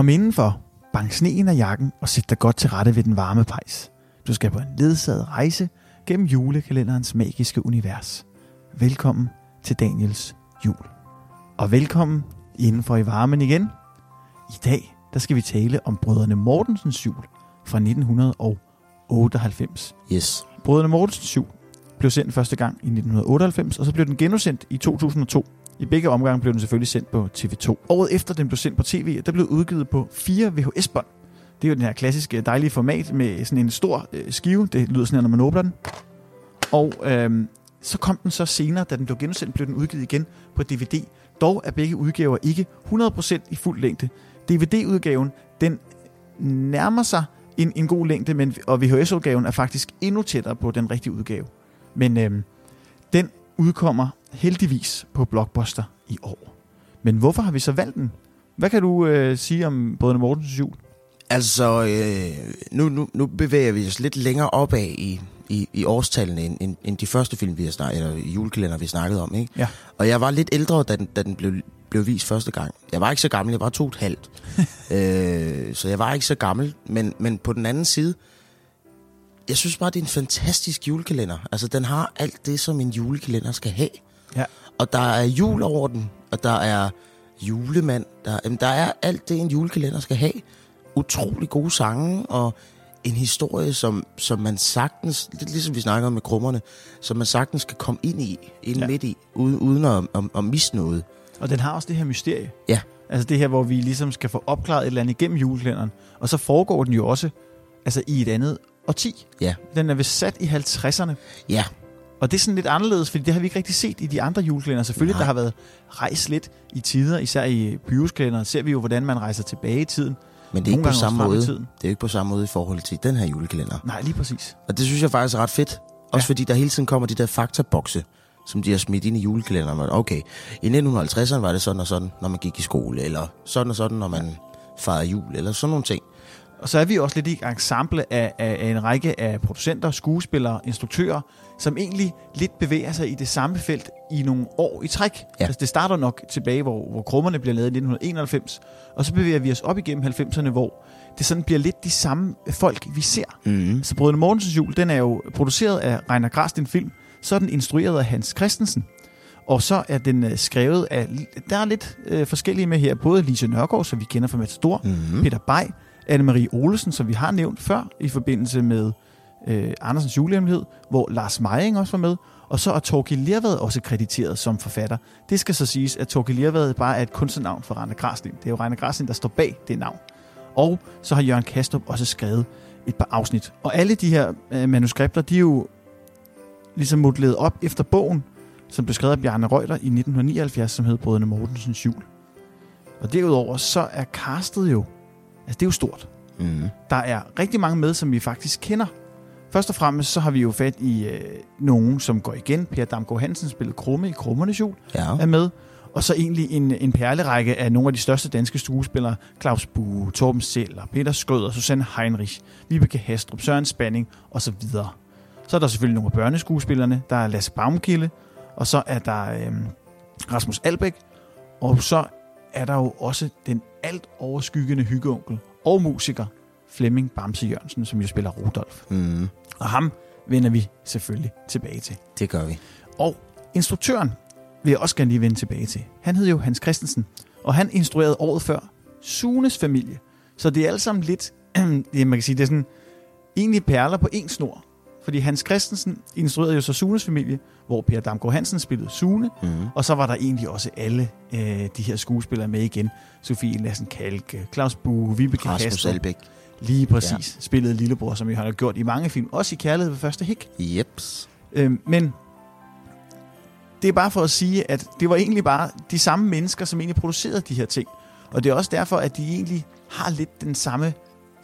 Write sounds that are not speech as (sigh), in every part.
Kom indenfor, bank sneen af jakken og sæt dig godt til rette ved den varme pejs. Du skal på en ledsaget rejse gennem julekalenderens magiske univers. Velkommen til Daniels jul. Og velkommen indenfor i varmen igen. I dag der skal vi tale om Brødrene Mortensens jul fra 1998. Yes. Brødrene Mortensens jul blev sendt første gang i 1998, og så blev den genudsendt i 2002. I begge omgange blev den selvfølgelig sendt på TV2. Året efter den blev sendt på tv, der blev udgivet på fire VHS-bånd. Det er jo den her klassiske dejlige format med sådan en stor øh, skive. Det lyder sådan her, når man åbner den. Og øh, så kom den så senere, da den blev genudsendt, blev den udgivet igen på DVD. Dog er begge udgaver ikke 100% i fuld længde. DVD-udgaven, den nærmer sig en, en god længde, men, og VHS-udgaven er faktisk endnu tættere på den rigtige udgave. Men øh, den udkommer heldigvis på Blockbuster i år. Men hvorfor har vi så valgt den? Hvad kan du øh, sige om Brødrene Mortens jul? Altså, øh, nu, nu, nu bevæger vi os lidt længere opad i, i, i årstallene, end, end, end de første film, vi har snakket, eller julekalender, vi snakkede om. Ikke? Ja. Og jeg var lidt ældre, da den, da den blev, blev vist første gang. Jeg var ikke så gammel, jeg var to og et halvt. (laughs) øh, så jeg var ikke så gammel. Men, men på den anden side, jeg synes bare, det er en fantastisk julekalender. Altså, den har alt det, som en julekalender skal have. Ja. Og der er jul over den, og der er julemand. Der, jamen, der er alt det, en julekalender skal have. Utrolig gode sange, og en historie, som, som man sagtens, lidt ligesom vi snakker om med krummerne, som man sagtens kan komme ind i, ind Ja. ja. midt i, uden, uden at, at, at miste noget. Og den har også det her mysterie. Ja. Altså det her, hvor vi ligesom skal få opklaret et eller andet igennem julekalenderen. Og så foregår den jo også altså i et andet årti. Ja. Den er vist sat i 50'erne. Ja, Og det er sådan lidt anderledes, fordi det har vi ikke rigtig set i de andre julekalender. Selvfølgelig, Nej. der har været rejst lidt i tider, især i byhuskalenderen, ser vi jo, hvordan man rejser tilbage i tiden. men det er Nogle ikke på samme måde. Det er ikke på samme måde i forhold til den her julekalender. Nej, lige præcis. Og det synes jeg faktisk er ret fedt. Også Ja. fordi der hele tiden kommer de der faktabokse, som de har smidt ind i julekalenderen. Okay, i 1950'erne var det sådan og sådan, når man gik i skole, eller sådan og sådan, når man fejrede jul, eller sådan nogle ting. Og så er vi også lidt i ensemble af, af, af en række af producenter, skuespillere, instruktører, som egentlig lidt bevæger sig i det samme felt i nogle år i træk. Ja. Altså det starter nok tilbage, hvor, hvor krummerne bliver lavet i 1991, og så bevæger vi os op igennem 90'erne, hvor det sådan bliver lidt de samme folk, vi ser. Mm. Så Brødrene Mortensens jul, den er jo produceret af Reiner Grasten Film, så er den instrueret af Hans Christensen, og så er den øh, skrevet af, der er lidt øh, forskellige med her, både Lise Nørgaard, som vi kender fra Matador, Mm. Peter Bay, Anne-Marie Olesen, som vi har nævnt før i forbindelse med øh, Andersens julehemmelighed, hvor Lars Meiring også var med, og så er Torki Lervad også krediteret som forfatter. Det skal så siges, at Torki Lervad bare er et kunstnernavn for Rainer Graslin. Det er jo Rainer Graslin, der står bag det navn. Og så har Jørgen Kastrup også skrevet et par afsnit. Og alle de her øh, manuskripter, de er jo ligesom modelleret op efter bogen, som blev skrevet af Bjarne Reuter i 1979, som hed Brødrene Mortensens jul. Og derudover så er castet jo, altså det er jo stort. Mm. Der er rigtig mange med, som vi faktisk kender. Først og fremmest så har vi jo fat i øh, nogen, som går igen. Per Damgaard Hansen spillede Krumme i Krummernes jul, Ja. er med. Og så egentlig en, en perlerække af nogle af de største danske skuespillere. Claus Bue, Torben Seller, Peter Skrøder, Susanne Heinrich, Vibeke Hastrup, Søren Spanning og så videre. Så er der selvfølgelig nogle af børneskuespillerne. Der er Lasse Baumkilde, og så er der øh, Rasmus Albæk, og så er der jo også den alt overskyggende hyggeonkel og musiker Flemming Bamse Jørgensen, som jo spiller Rudolf. Mm. Og ham vender vi selvfølgelig tilbage til. Det gør vi. Og instruktøren vil jeg også gerne lige vende tilbage til. Han hed jo Hans Christensen, og han instruerede året før Sunes familie. Så det er alt sammen lidt, (clears throat) det, man kan sige, det er sådan egentlig perler på en snor. Fordi Hans Christensen instruerede jo så Sunes familie, hvor Per Damgaard Hansen spillede Sune, Mm. og så var der egentlig også alle øh, de her skuespillere med igen. Sofie Lassen Kalk, Claus Bue, Vibeke Rasmus Kastrup. Albæk. Lige præcis. Ja. Spillede Lillebror, som vi har gjort i mange film. Også i Kærlighed ved første hik. Jeps. Øhm, men det er bare for at sige, at det var egentlig bare de samme mennesker, som egentlig producerede de her ting. Og det er også derfor, at de egentlig har lidt den samme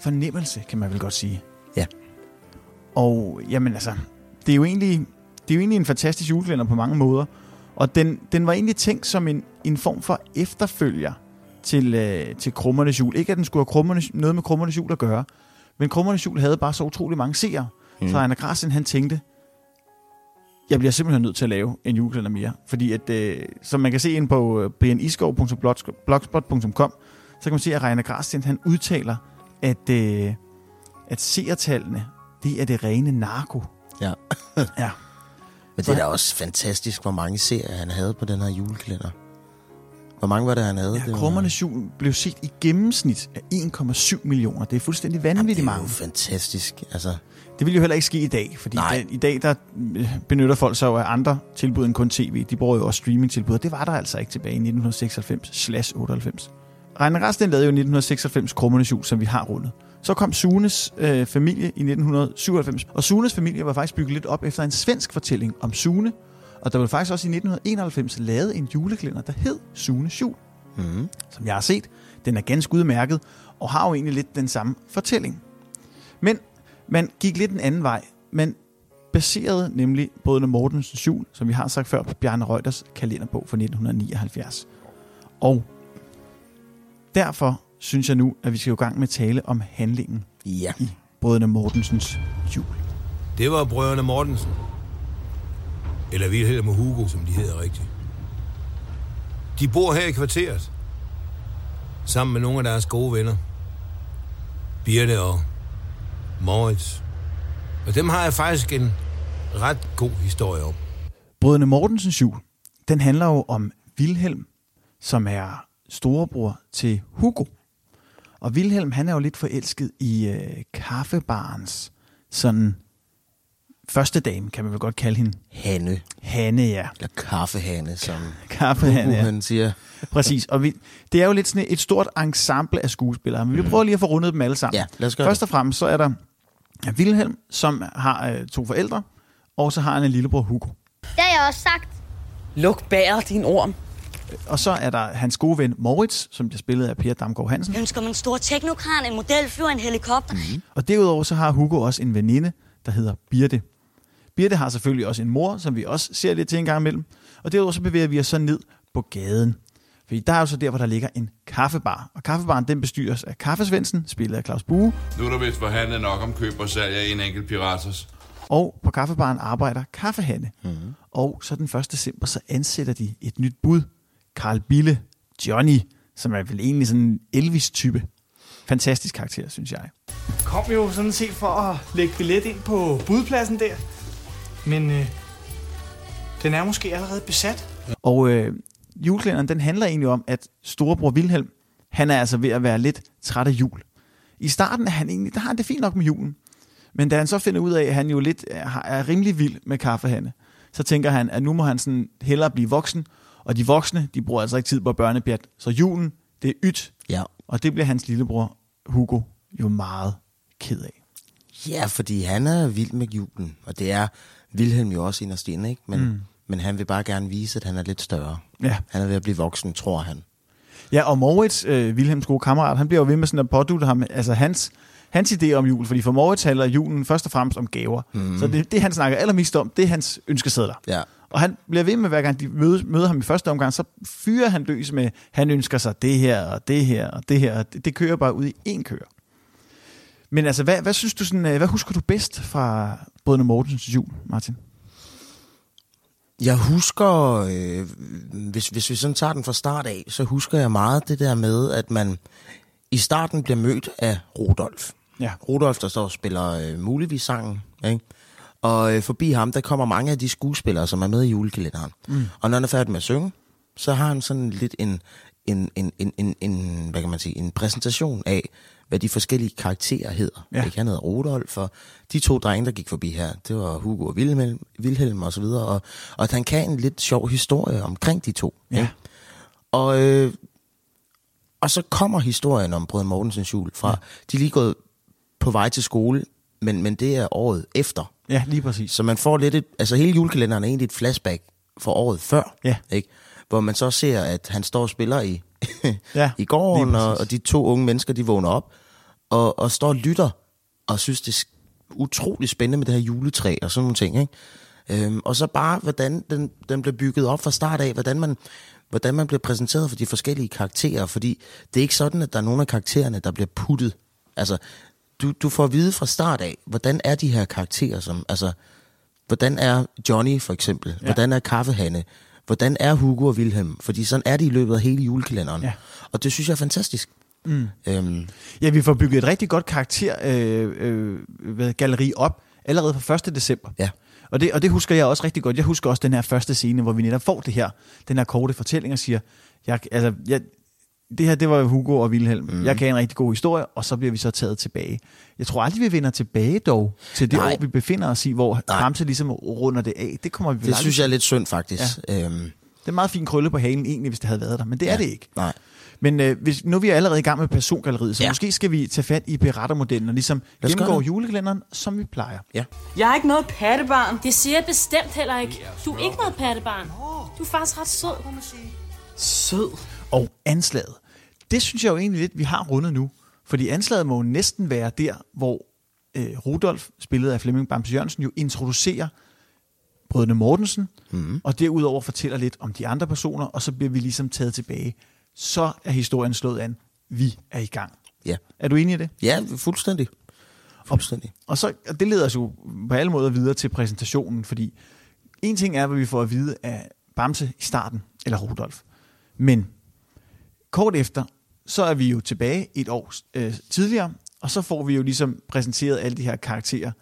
fornemmelse, kan man vel godt sige. Og jamen altså, det er jo egentlig, det er jo egentlig en fantastisk julekalender på mange måder. Og den, den var egentlig tænkt som en, en form for efterfølger til, øh, til Krummernes jul. Ikke at den skulle have krummernes, noget med Krummernes jul at gøre, men Krummernes jul havde bare så utrolig mange seere. Mm. Så Ejner Grassen, han tænkte, jeg bliver simpelthen nødt til at lave en julekalender mere. Fordi at, øh, som man kan se ind på øh, brianiskov.blogspot.com, så kan man se, at Reiner Grasten, han udtaler, at, øh, at seertallene, det er det rene narko. Ja. (laughs) Ja. Men det er da også fantastisk, hvor mange serier han havde på den her julekalender. Hvor mange var det, han havde? Ja, Det var- Krummernes jul blev set i gennemsnit af 1,7 millioner. Det er fuldstændig vanvittigt det er mange. fantastisk. Altså, Det vil jo heller ikke ske i dag, fordi Nej. den, i dag der øh, benytter folk sig af andre tilbud end kun tv. De bruger jo også streamingtilbud, og det var der altså ikke tilbage i 1996-98. Reine Rasten lavede jo i 1996 Krummernes jul, som vi har rundet. Så kom Sunes øh, familie i 1997, og Sunes familie var faktisk bygget lidt op efter en svensk fortælling om Sune, og der blev faktisk også i 1991 lavet en juleklænder, der hed Sunes jul mm, som jeg har set. Den er ganske udmærket, og har jo egentlig lidt den samme fortælling. Men man gik lidt en anden vej. Man baserede nemlig Brødrene Mortensens jul, som vi har sagt før, på Bjarne Reuters kalenderbog fra 1979. Og derfor synes jeg nu, at vi skal i gang med at tale om handlingen ja. i Brødrene Mortensens jul. Det var brødrene Mortensen. Eller Wilhelm og Hugo, som de hedder rigtigt. De bor her i kvarteret. Sammen med nogle af deres gode venner. Birte og Moritz. Og dem har jeg faktisk en ret god historie om. Brødrene Mortensens jul, den handler jo om Vilhelm, som er storebror til Hugo. Og Vilhelm, han er jo lidt forelsket i øh, kaffebarens sådan første dame, kan man vel godt kalde hende. Hanne. Hanne, ja. Eller kaffehane, som Kaffehanne, ja. han siger. Præcis. Og vi, det er jo lidt sådan et stort ensemble af skuespillere, men vi prøver lige at få rundet dem alle sammen. Ja, lad os gøre Først og fremmest så er der Vilhelm, som har øh, to forældre, og så har han en lillebror Hugo. Det har jeg også sagt. Luk bærer din orm. Og så er der hans gode ven Moritz, som bliver spillet af Per Damgaard Hansen. Jeg ønsker mig en stor teknokran, en modelfly og en helikopter. Mm. Og derudover så har Hugo også en veninde, der hedder Birte. Birte har selvfølgelig også en mor, som vi også ser lidt til en gang imellem. Og derudover så bevæger vi os så ned på gaden. Fordi der er jo så der, hvor der ligger en kaffebar. Og kaffebaren den bestyres af Kaffesvendsen, spillet af Claus Bue. Nu er der vist forhandlet nok om køb og salg af en enkelt piratas. Og på kaffebaren arbejder Kaffehanne. Mm-hmm. Og så den 1. december, så ansætter de et nyt bud. Karl Bille, Johnny, som er vel egentlig sådan en Elvis-type. Fantastisk karakter, synes jeg. kom jo sådan set for at lægge billet ind på budpladsen der. Men øh, den er måske allerede besat. Og øh, juleklænderen, den handler egentlig om, at storebror Vilhelm, han er altså ved at være lidt træt af jul. I starten er han egentlig, der har han det fint nok med julen. Men da han så finder ud af, at han jo lidt er, er rimelig vild med kaffehanne, så tænker han, at nu må han sådan hellere blive voksen. Og de voksne, de bruger altså ikke tid på børnepjat. Så julen, det er ydt. Ja. Og det bliver hans lillebror Hugo jo meget ked af. Ja, fordi han er vild med julen, og det er Wilhelm jo også inderst inde, ikke? Men, mm. men han vil bare gerne vise, at han er lidt større. Ja. Han er ved at blive voksen, tror han. Ja, og Moritz, øh, Wilhelms gode kammerat, han bliver jo ved med sådan at pådute ham, altså hans, hans idé om jul, fordi for Moritz handler julen først og fremmest om gaver. Mm. Så det, det, han snakker allermest om, det er hans ønskesedler. Ja. Og han bliver ved med, hver gang de møder, møder ham i første omgang, så fyrer han løs med, han ønsker sig det her, og det her, og det her. Det, det kører bare ud i én kør. Men altså, hvad, hvad synes du sådan, øh, hvad husker du bedst fra Brødrene Mortensens jul, Martin? Jeg husker, øh, hvis, hvis vi sådan tager den fra start af, så husker jeg meget det der med, at man i starten bliver mødt af Rudolf. Ja. Rudolf, der står og spiller øh, muligvis sangen, ikke? Og øh, forbi ham, der kommer mange af de skuespillere, som er med i julekalenderen. Mm. Og når han er færdig med at synge, så har han sådan lidt en, en, en, en, en, en, hvad kan man sige, en præsentation af, hvad de forskellige karakterer hedder. Ja. Ikke? Han hedder Rudolf, og de to drenge, der gik forbi her, det var Hugo og Wilhelm, Wilhelm og så videre. Og, og at han kan en lidt sjov historie omkring de to. Ja. Ikke? Og, øh, og så kommer historien om Brødre Mortensens jul fra, ja. de er lige gået på vej til skole, men, men det er året efter. Ja, lige præcis. Så man får lidt et, altså hele julekalenderen er egentlig et flashback for året før. Ja. Ikke? Hvor man så ser, at han står og spiller i, Ja, (laughs) i gården, og, og de to unge mennesker, de vågner op, og, og står og lytter, og synes, det er utrolig spændende med det her juletræ og sådan nogle ting. Ikke? Øhm, og så bare, hvordan den, den bliver bygget op fra start af, hvordan man, hvordan man bliver præsenteret for de forskellige karakterer, fordi det er ikke sådan, at der er nogle af karaktererne, der bliver puttet. Altså, du, du får at vide fra start af, hvordan er de her karakterer, som, altså, hvordan er Johnny for eksempel, ja. hvordan er Kaffehanne, hvordan er Hugo og Wilhelm, fordi sådan er de i løbet af hele julekalenderen. Ja. Og det synes jeg er fantastisk. Mm. Øhm, Ja, vi får bygget et rigtig godt karakter øh, øh, hvad, galleri op allerede fra 1. december. Ja. Og det, og det husker jeg også rigtig godt. Jeg husker også den her første scene, hvor vi netop får det her, den her korte fortælling og siger, jeg, altså, jeg, det her, det var Hugo og Wilhelm. Mm. Jeg kan en rigtig god historie, og så bliver vi så taget tilbage. Jeg tror aldrig, vi vender tilbage dog til det Nej. år, vi befinder os i, hvor Nej. Ramse ligesom runder det af. Det kommer vi det aldrig synes jeg er lidt synd, faktisk. Ja. Øhm, Det er en meget fin krølle på halen egentlig, hvis det havde været der, men det er Ja. det ikke. nej. Men øh, hvis, nu er vi allerede i gang med persongalleriet, så ja. Måske skal vi tage fat i berettermodellen og ligesom gennemgå julekalenderen, som vi plejer. Ja. Jeg er ikke noget pattebarn. Det siger jeg bestemt heller ikke. Du er ikke noget pattebarn. Du er faktisk ret sød. Sød. Og anslaget. Det synes jeg jo egentlig lidt, vi har rundet nu. Fordi anslaget må jo næsten være der, hvor øh, Rudolf, spillet af Flemming Bamse Jørgensen, jo introducerer brødrene Mortensen, mm. og derudover fortæller lidt om de andre personer, og så bliver vi ligesom taget tilbage. Så er historien slået an. Vi er i gang. Ja. Er du enig i det? Ja, fuldstændig. Fuldstændig. Og så, og det leder os jo på alle måder videre til præsentationen, fordi en ting er, hvad vi får at vide af Bamse i starten, eller Rudolf. Men kort efter, så er vi jo tilbage et år øh, tidligere, og så får vi jo ligesom præsenteret alle de her karakterer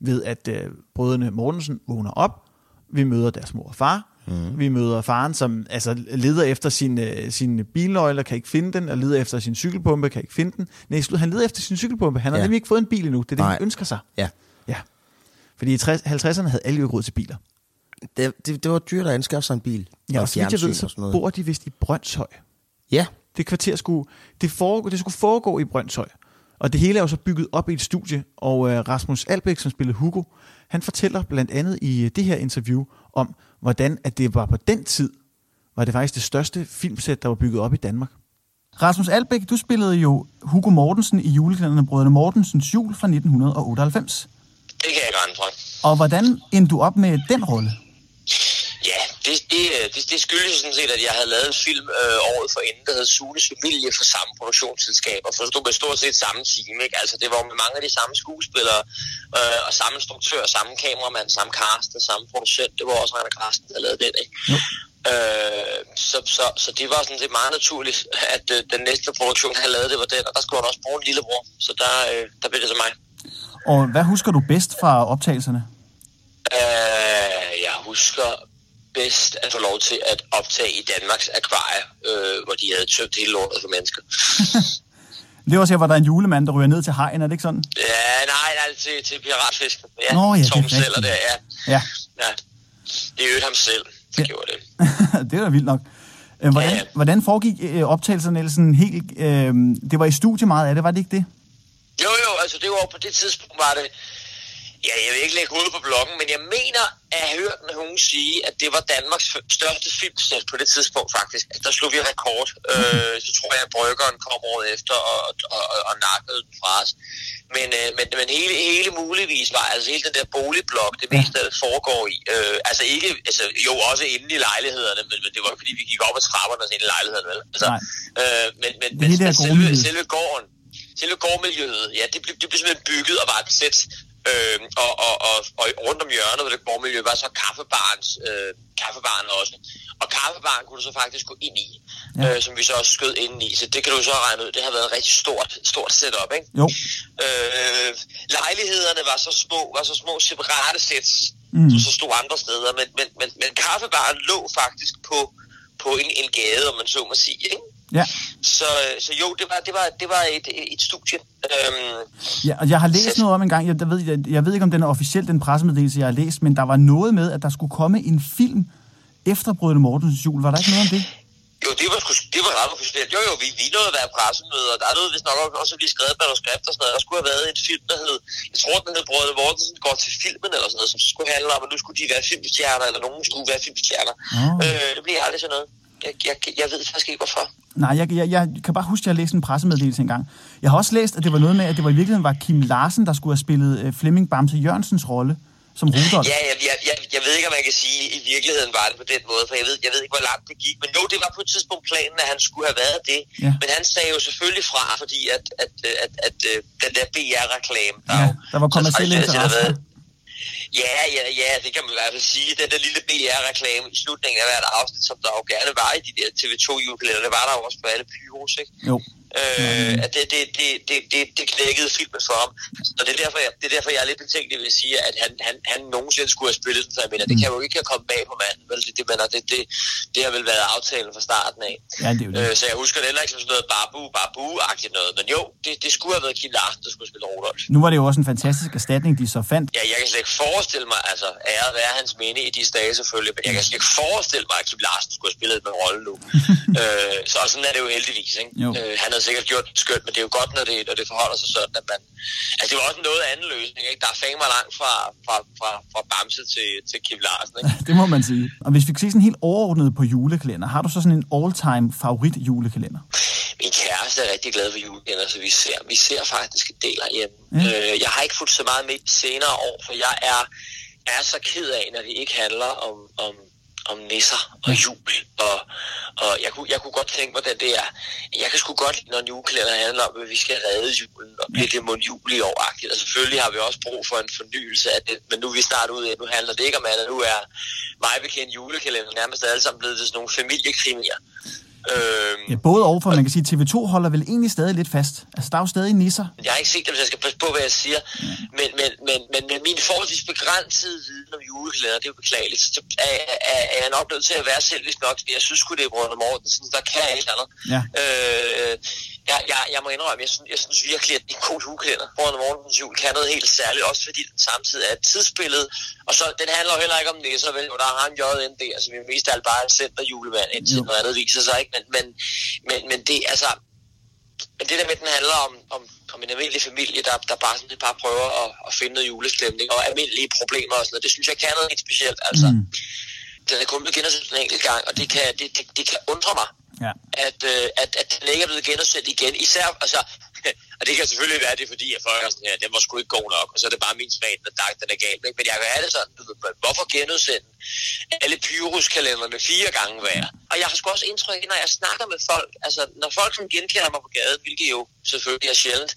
ved, at øh, brødrene Mortensen vågner op, vi møder deres mor og far, mm. vi møder faren, som altså, leder efter sin, øh, sin bilnøgler, kan ikke finde den, og leder efter sin cykelpumpe, kan ikke finde den. Nej, slut, han leder efter sin cykelpumpe, han har Ja. nemlig ikke fået en bil endnu, det er det, Nej. han ønsker sig. Ja. Ja. Fordi i 60, 50'erne havde alle jo råd til biler. Det, det, det var dyrt at anskaffe sig en bil. Ja, og så vidt jeg ved, så bor de vist i Brøndshøj. Ja, Det kvarter skulle, det, foregå, det skulle foregå i Brøndshøj. Og det hele er jo så bygget op i et studie, og øh, Rasmus Albæk, som spillede Hugo, han fortæller blandt andet i øh, det her interview om, hvordan at det var på den tid, var det faktisk det største filmsæt, der var bygget op i Danmark. Rasmus Albæk, du spillede jo Hugo Mortensen i julekalenderen Brødrene Mortensens jul fra 1998. Det kan jeg fra. Og hvordan endte du op med den rolle? Ja, det, det, øh, det, det skyldes sådan set, at jeg havde lavet en film øh, året for inden, der hed Sunes Familie for samme produktionsselskab, og forstod med stort set samme team. Ikke? Altså, det var med mange af de samme skuespillere, øh, og samme instruktør, samme kameramand, samme cast, og samme producent. Det var også Rainer Carsten, der lavede den. Ikke? Øh, så, så, så det var sådan set meget naturligt, at øh, den næste produktion, han lavede, det var den, og der skulle han også bruge en lillebror. Så der, øh, der blev det så mig. Og hvad husker du bedst fra optagelserne? Øh, jeg husker bedst at få lov til at optage i Danmarks akvarie, øh, hvor de havde tømt hele lortet for mennesker. (laughs) Det var også her, hvor der er en julemand, der ryger ned til hajen, er det ikke sådan? Ja, nej, nej, til, til piratfisken. Ja, Nå, ja, det er der, ja. Ja, ja. Det er jo ham selv, der Ja. gjorde det. (laughs) det er da vildt nok. Øh, Hvordan, Ja. hvordan foregik øh, optagelserne ellers sådan helt... Øh, det var i studie meget af det, var det ikke det? Jo, jo, altså det var på det tidspunkt var det... Ja, jeg vil ikke lægge hovedet på bloggen, men jeg mener at have hørt nogen sige, at det var Danmarks største filmsæt på det tidspunkt faktisk. Altså, der slog vi rekord. Øh, så tror jeg, at Bryggeren kom året efter og, og, og, og nakkede den fra os. Men, øh, men, men hele, hele muligvis var, altså hele den der boligblok, det meste af det foregår i. Øh, altså ikke, altså jo også inde i lejlighederne, men, men det var fordi, vi gik op ad trapperne og så ind i lejlighederne, vel? Altså, Nej. øh, men, men, men, men selve, selve gården, selve gårdmiljøet, ja, det blev, det blev simpelthen bygget og var et sæt. Øh, og, og, og, og rundt om hjørnet ved det gårdmiljø var så kaffebarens, øh, kaffebaren også. Og kaffebaren kunne du så faktisk gå ind i, ja. øh, som vi så også skød ind i. Så det kan du så regne ud, det har været et rigtig stort, stort setup, ikke? Jo. Øh, lejlighederne var så små, var så små separate sæt, mm. som så stod andre steder. Men, men, men, men kaffebaren lå faktisk på, på en, en gade, om man så må sige, ikke? Ja. Så, så jo, det var, det var, det var et, et studie. Øhm, ja og jeg har læst noget om en gang, jeg, der ved, jeg, jeg ved ikke, om den er officielt, den pressemeddelelse, jeg har læst, men der var noget med, at der skulle komme en film efter Brødrene Mortensens jul. Var der ikke noget om det? Jo, det var, sgu- det var ret officielt. Jo, jo, vi, vi nåede at være pressemøder, og der er noget, hvis nok også blive skrevet manuskript og sådan noget. Der skulle have været en film, der hed, jeg tror, den hed Brødre Mortensen går til filmen eller sådan noget, som skulle handle om, at nu skulle de være filmstjerner, eller nogen skulle være filmstjerner. Åh. Øh, det blev aldrig sådan noget. Jeg, jeg, jeg ved faktisk ikke, hvorfor. Nej, jeg, jeg, jeg kan bare huske, at jeg læste en pressemeddelelse engang. Jeg har også læst, at det var noget med, at det var i virkeligheden var Kim Larsen, der skulle have spillet øh, Flemming Bamse Jørgensens rolle som Rudolf. Ja, jeg, jeg, jeg, jeg ved ikke, om man kan sige, at i virkeligheden var det på den måde, for jeg ved, jeg ved ikke, hvor langt det gik. Men jo, det var på et tidspunkt planen, at han skulle have været det. Ja. Men han sagde jo selvfølgelig fra, fordi at, at, at, at, at øh, den der BR-reklame, der, Ja, jo der var så kommercielle traditionelt set har interesser. Ja, ja, ja, det kan man i hvert fald sige. Den der lille BR-reklame i slutningen af hvert afsnit, som der jo gerne var i de der TV2 julekalender, det var der jo også på alle pyros, ikke? Jo. Øh, at det, det, det, det, det, det knækkede filmen for ham. Og det er derfor, jeg, det er derfor, jeg er lidt betænkelig ved at sige, at han, han, han nogensinde skulle have spillet den, for jeg mener, det kan jo ikke have kommet bag på manden. Vel? Det, det, mener, det, det, det har vel været aftalen fra starten af. Ja, det er det. Øh, så jeg husker det heller ikke som sådan noget babu, babu-agtigt noget. Men jo, det, det skulle have været Kim Larsen, der skulle spille Rudolf. Nu var det jo også en fantastisk erstatning, de så fandt. Ja, jeg kan slet ikke forestille mig, altså æret være hans minde i de dage selvfølgelig, men jeg kan slet ikke forestille mig, at Kim Larsen skulle have spillet med rolle nu. (laughs) øh, så sådan er det jo heldigvis, ikke? Jo. Øh, han havde sikkert gjort det skønt, men det er jo godt, når det, når det forholder sig sådan, at man... Altså, det var også en noget anden løsning, ikke? Der er fandme langt fra, fra, fra, fra Bamse til, til Kim Larsen, ikke? (laughs) Det må man sige. Og hvis vi kan se sådan helt overordnet på julekalender, har du så sådan en all-time favorit julekalender? Min kæreste er rigtig glad for julekalender, så vi ser, vi ser faktisk en del herhjemme. Ja. Øh, jeg har ikke fulgt så meget med senere år, for jeg er, er så ked af, når det ikke handler om, om, om nisser og jul. Og, og jeg, kunne, jeg kunne godt tænke mig, det er... Jeg kan sgu godt lide, når en julekalender handler om, at vi skal redde julen og blive det mod jul i år Og selvfølgelig har vi også brug for en fornyelse af det, men nu er vi snart ude af, nu handler det ikke om andet. Nu er mig bekendt julekalender nærmest alle sammen blevet til sådan nogle familiekrimier. Øhm, Ja, både og, for man kan sige, at TV2 holder vel egentlig stadig lidt fast. Altså, der er jo stadig nisser. Jeg har ikke set dem, så jeg skal passe på, hvad jeg siger. Men, men, men, men med min forholdsvis begrænsede viden om julekalender, det er jo beklageligt, så er, er, er jeg nok nødt til at være selvisk nok. fordi Jeg synes sgu, det er Brødre Mortensen, der kan et eller andet. Ja. Øh, jeg, jeg, jeg må indrømme, jeg synes, jeg synes virkelig, at det er en god julekalender. Brødre Mortensens jul kan noget helt særligt, også fordi den samtidig er et tidsbillede. Og så, den handler jo heller ikke om nisser, vel? Jo, der har en JND, altså vi er mest alt bare en centerjulemand, indtil Jo. noget andet viser sig, ikke? Men, men, men, men det, altså, men det der med, at den handler om, om, om en almindelig familie, der, der bare, sådan, bare prøver at, at finde noget julestemning og almindelige problemer og sådan noget, det synes jeg kan noget helt specielt. Altså, mm. Den er kun blevet genudsendt en enkelt gang, og det kan, det, det, det kan undre mig, Ja. at, øh, at, at den ikke er blevet genudsendt igen. Især, altså, (laughs) og det kan selvfølgelig være, det er fordi, at folk er sådan her, den var sgu ikke god nok, og så er det bare min smag, der dag, den er galt. ikke? Men jeg kan have det sådan, du ved, hvorfor genudsende alle pyruskalenderne fire gange hver? Og jeg har sgu også indtryk, når jeg snakker med folk, altså når folk som genkender mig på gaden, hvilket jo selvfølgelig er sjældent,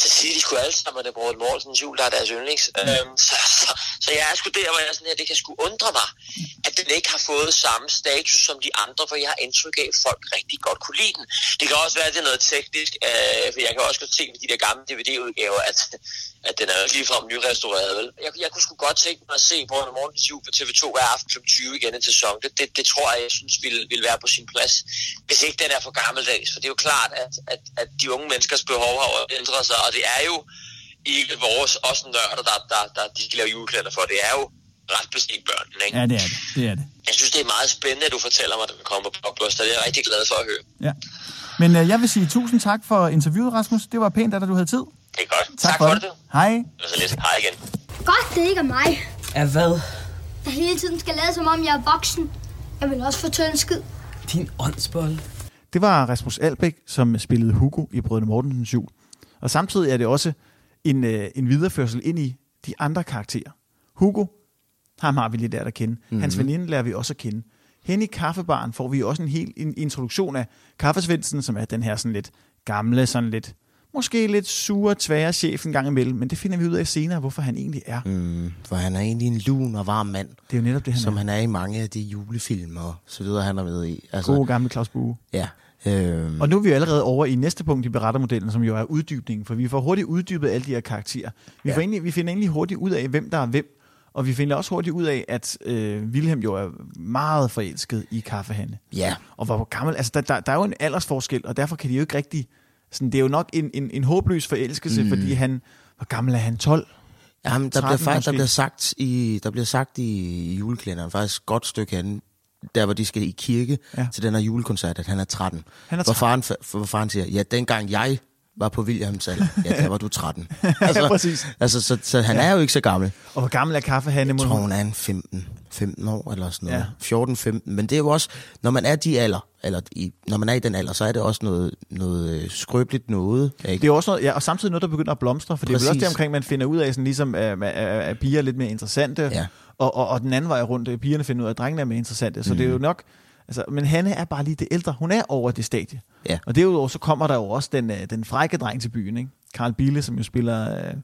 så siger de sgu alle sammen, at det er Brødre Mortensens jul, der er deres yndlings. Øhm, (laughs) så, så, så, jeg er sgu der, hvor jeg er sådan her, det kan sgu undre mig, at den ikke har fået samme status som de andre, for jeg har indtryk af, at folk rigtig godt kunne lide den. Det kan også være, at det er noget teknisk, øh, for jeg kan også se ved de der gamle DVD-udgaver, at, at den er jo ligefrem nyrestaureret. Vel? Jeg, jeg kunne sgu godt tænke mig at se Brødre Mortens jul på TV2 hver aften kl. 20 igen en sæson. Det, det, det tror jeg, jeg synes ville, ville være på sin plads, hvis ikke den er for gammeldags. For det er jo klart, at, at, at de unge menneskers behov har ændret sig, og det er jo ikke vores, også nørder, der, der, der de skal lave julekalender for. Det er jo ret bestemt børnene, ikke? Ja, det er det. Det er det. Jeg synes, det er meget spændende, at du fortæller mig, at den kommer på Blockbuster. Det er jeg rigtig glad for at høre. Ja. Men øh, jeg vil sige tusind tak for interviewet, Rasmus. Det var pænt, at du havde tid. Det er godt. Tak, for, det. du. Hej. Og så lidt hej igen. Godt, det ikke er mig, Af hvad? der hele tiden skal lade som om jeg er voksen. Jeg vil også fortælle en skid. Din åndsbold. Det var Rasmus Albæk, som spillede Hugo i Brødrene Mortensens jul. Og samtidig er det også en, øh, en videreførsel ind i de andre karakterer. Hugo, ham har vi lidt lært at kende. Mm-hmm. Hans veninde lærer vi også at kende. Hen i kaffebaren får vi også en hel en introduktion af kaffesvendsen, som er den her sådan lidt gamle, sådan lidt, måske lidt sure, tvære chef en gang imellem, men det finder vi ud af senere, hvorfor han egentlig er. Mm, for han er egentlig en lun og varm mand, Det er jo netop det, han som er. han er i mange af de julefilm og så videre, han er med i. Altså, God gamle Claus Bue. Ja. Øhm, Og nu er vi jo allerede over i næste punkt i berettermodellen, som jo er uddybningen, for vi får hurtigt uddybet alle de her karakterer. Vi, ja. får egentlig, vi finder egentlig hurtigt ud af, hvem der er hvem, og vi finder også hurtigt ud af, at øh, Wilhelm jo er meget forelsket i kaffehandle. ja, Og hvor gammel, altså der, der, der er jo en aldersforskel, og derfor kan de jo ikke rigtig, sådan, det er jo nok en, en, en håbløs forelskelse, mm. fordi han, hvor gammel er han, 12? Jamen, der, bliver 13 faktisk, der, bliver sagt i, der bliver sagt i julekalenderen, faktisk et godt stykke hen, der hvor de skal i kirke Ja. til den her julekoncert, at han er 13. Han er Hvor, faren, fa- hvor faren siger, ja, dengang jeg var på Williams alder, ja, der var du 13. (laughs) ja, præcis. Altså, så, så han er jo ikke så gammel. Og hvor gammel er kaffehandle? Jeg tror, hun er en 15, 15 år eller sådan noget. Ja. Ja. 14-15. Men det er jo også, når man er de alder, eller i, når man er i den alder, så er det også noget, noget øh, skrøbeligt noget. Ikke? Det er også noget, ja, og samtidig noget, der begynder at blomstre, for det er vel også Præcis. det omkring, man finder ud af, sådan ligesom, at, at, at piger er lidt mere interessante, Ja. og, og, og den anden vej rundt, at pigerne finder ud af, at drengene er mere interessante. Så mm. det er jo nok, altså, men Hanne er bare lige det ældre. Hun er over det stadie. Ja. Og derudover så kommer der jo også den, øh, den frække dreng til byen, ikke? Karl Bille, som jo spiller, øh,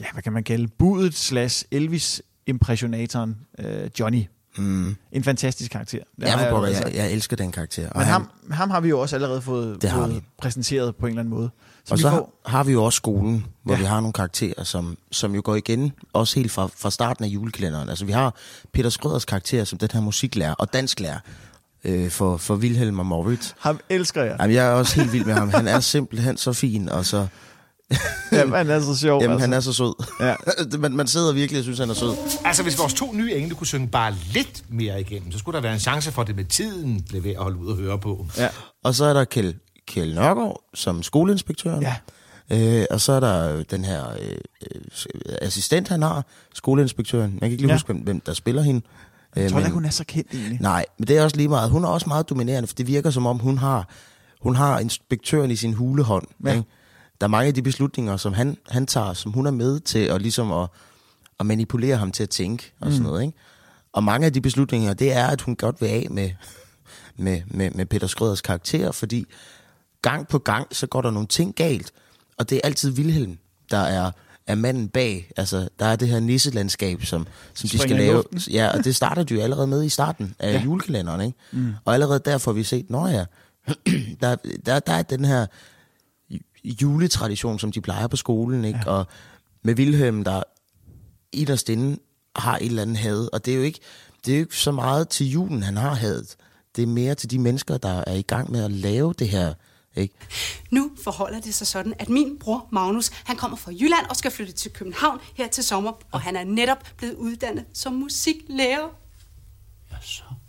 ja, hvad kan man kalde, budet slash Elvis impressionatoren øh, Johnny. Mm. En fantastisk karakter. Den Ja, pokker, altså- jeg, jeg elsker den karakter. Og Men han- ham, ham har vi jo også allerede fået, Det har fået vi. præsenteret på en eller anden måde. Så og vi så får, har, vi jo også skolen, hvor ja. vi har nogle karakterer, som, som jo går igen, også helt fra, fra starten af julekalenderen. Altså vi har Peter Skrøders karakter som den her musiklærer og dansklærer øh, for, for Wilhelm og Moritz. ham elsker jeg. Jamen, jeg er også helt vild med ham. Han er simpelthen så fin, og så... (laughs) Jamen, han er så sjov. Jamen, altså. han er så sød. Ja. (laughs) man, man sidder virkelig og synes, han er sød. Altså, hvis vores to nye engle kunne synge bare lidt mere igennem, så skulle der være en chance for, at det med tiden blev ved at holde ud og høre på. Ja. Og så er der Kjell, Kjell Nørgaard som skoleinspektøren. Ja. Øh, og så er der den her øh, øh, assistent, han har, skoleinspektøren. Jeg kan ikke lige Ja. ja. huske, hvem, hvem der spiller hende. Jeg tror da, men- hun er så kendt egentlig. Nej, men det er også lige meget. Hun er også meget dominerende, for det virker som om, hun har, hun har inspektøren i sin hulehånd. Ja. Ikke? Der er mange af de beslutninger, som han, han tager, som hun er med til at, ligesom at, at manipulere ham til at tænke og sådan Mm. noget. Ikke? Og mange af de beslutninger, det er, at hun godt vil af med, med, med, med Peter Skrøders karakter, fordi gang på gang, så går der nogle ting galt. Og det er altid Vilhelm, der er, er manden bag. Altså, der er det her nisselandskab, som, som de skal lave. luften. Ja, og det starter de jo allerede med i starten af Ja. julekalenderen, ikke? Mm. Og allerede der får vi set, nå ja, (clears throat) der, der, der er den her ju- juletradition, som de plejer på skolen, ikke? Ja. Og med Vilhelm, der inderst inde har et eller andet had, og det er jo ikke, det er jo ikke så meget til julen, han har hadet. Det er mere til de mennesker, der er i gang med at lave det her, ikke? Nu forholder det sig sådan, at min bror Magnus, han kommer fra Jylland og skal flytte til København her til sommer, og han er netop blevet uddannet som musiklærer.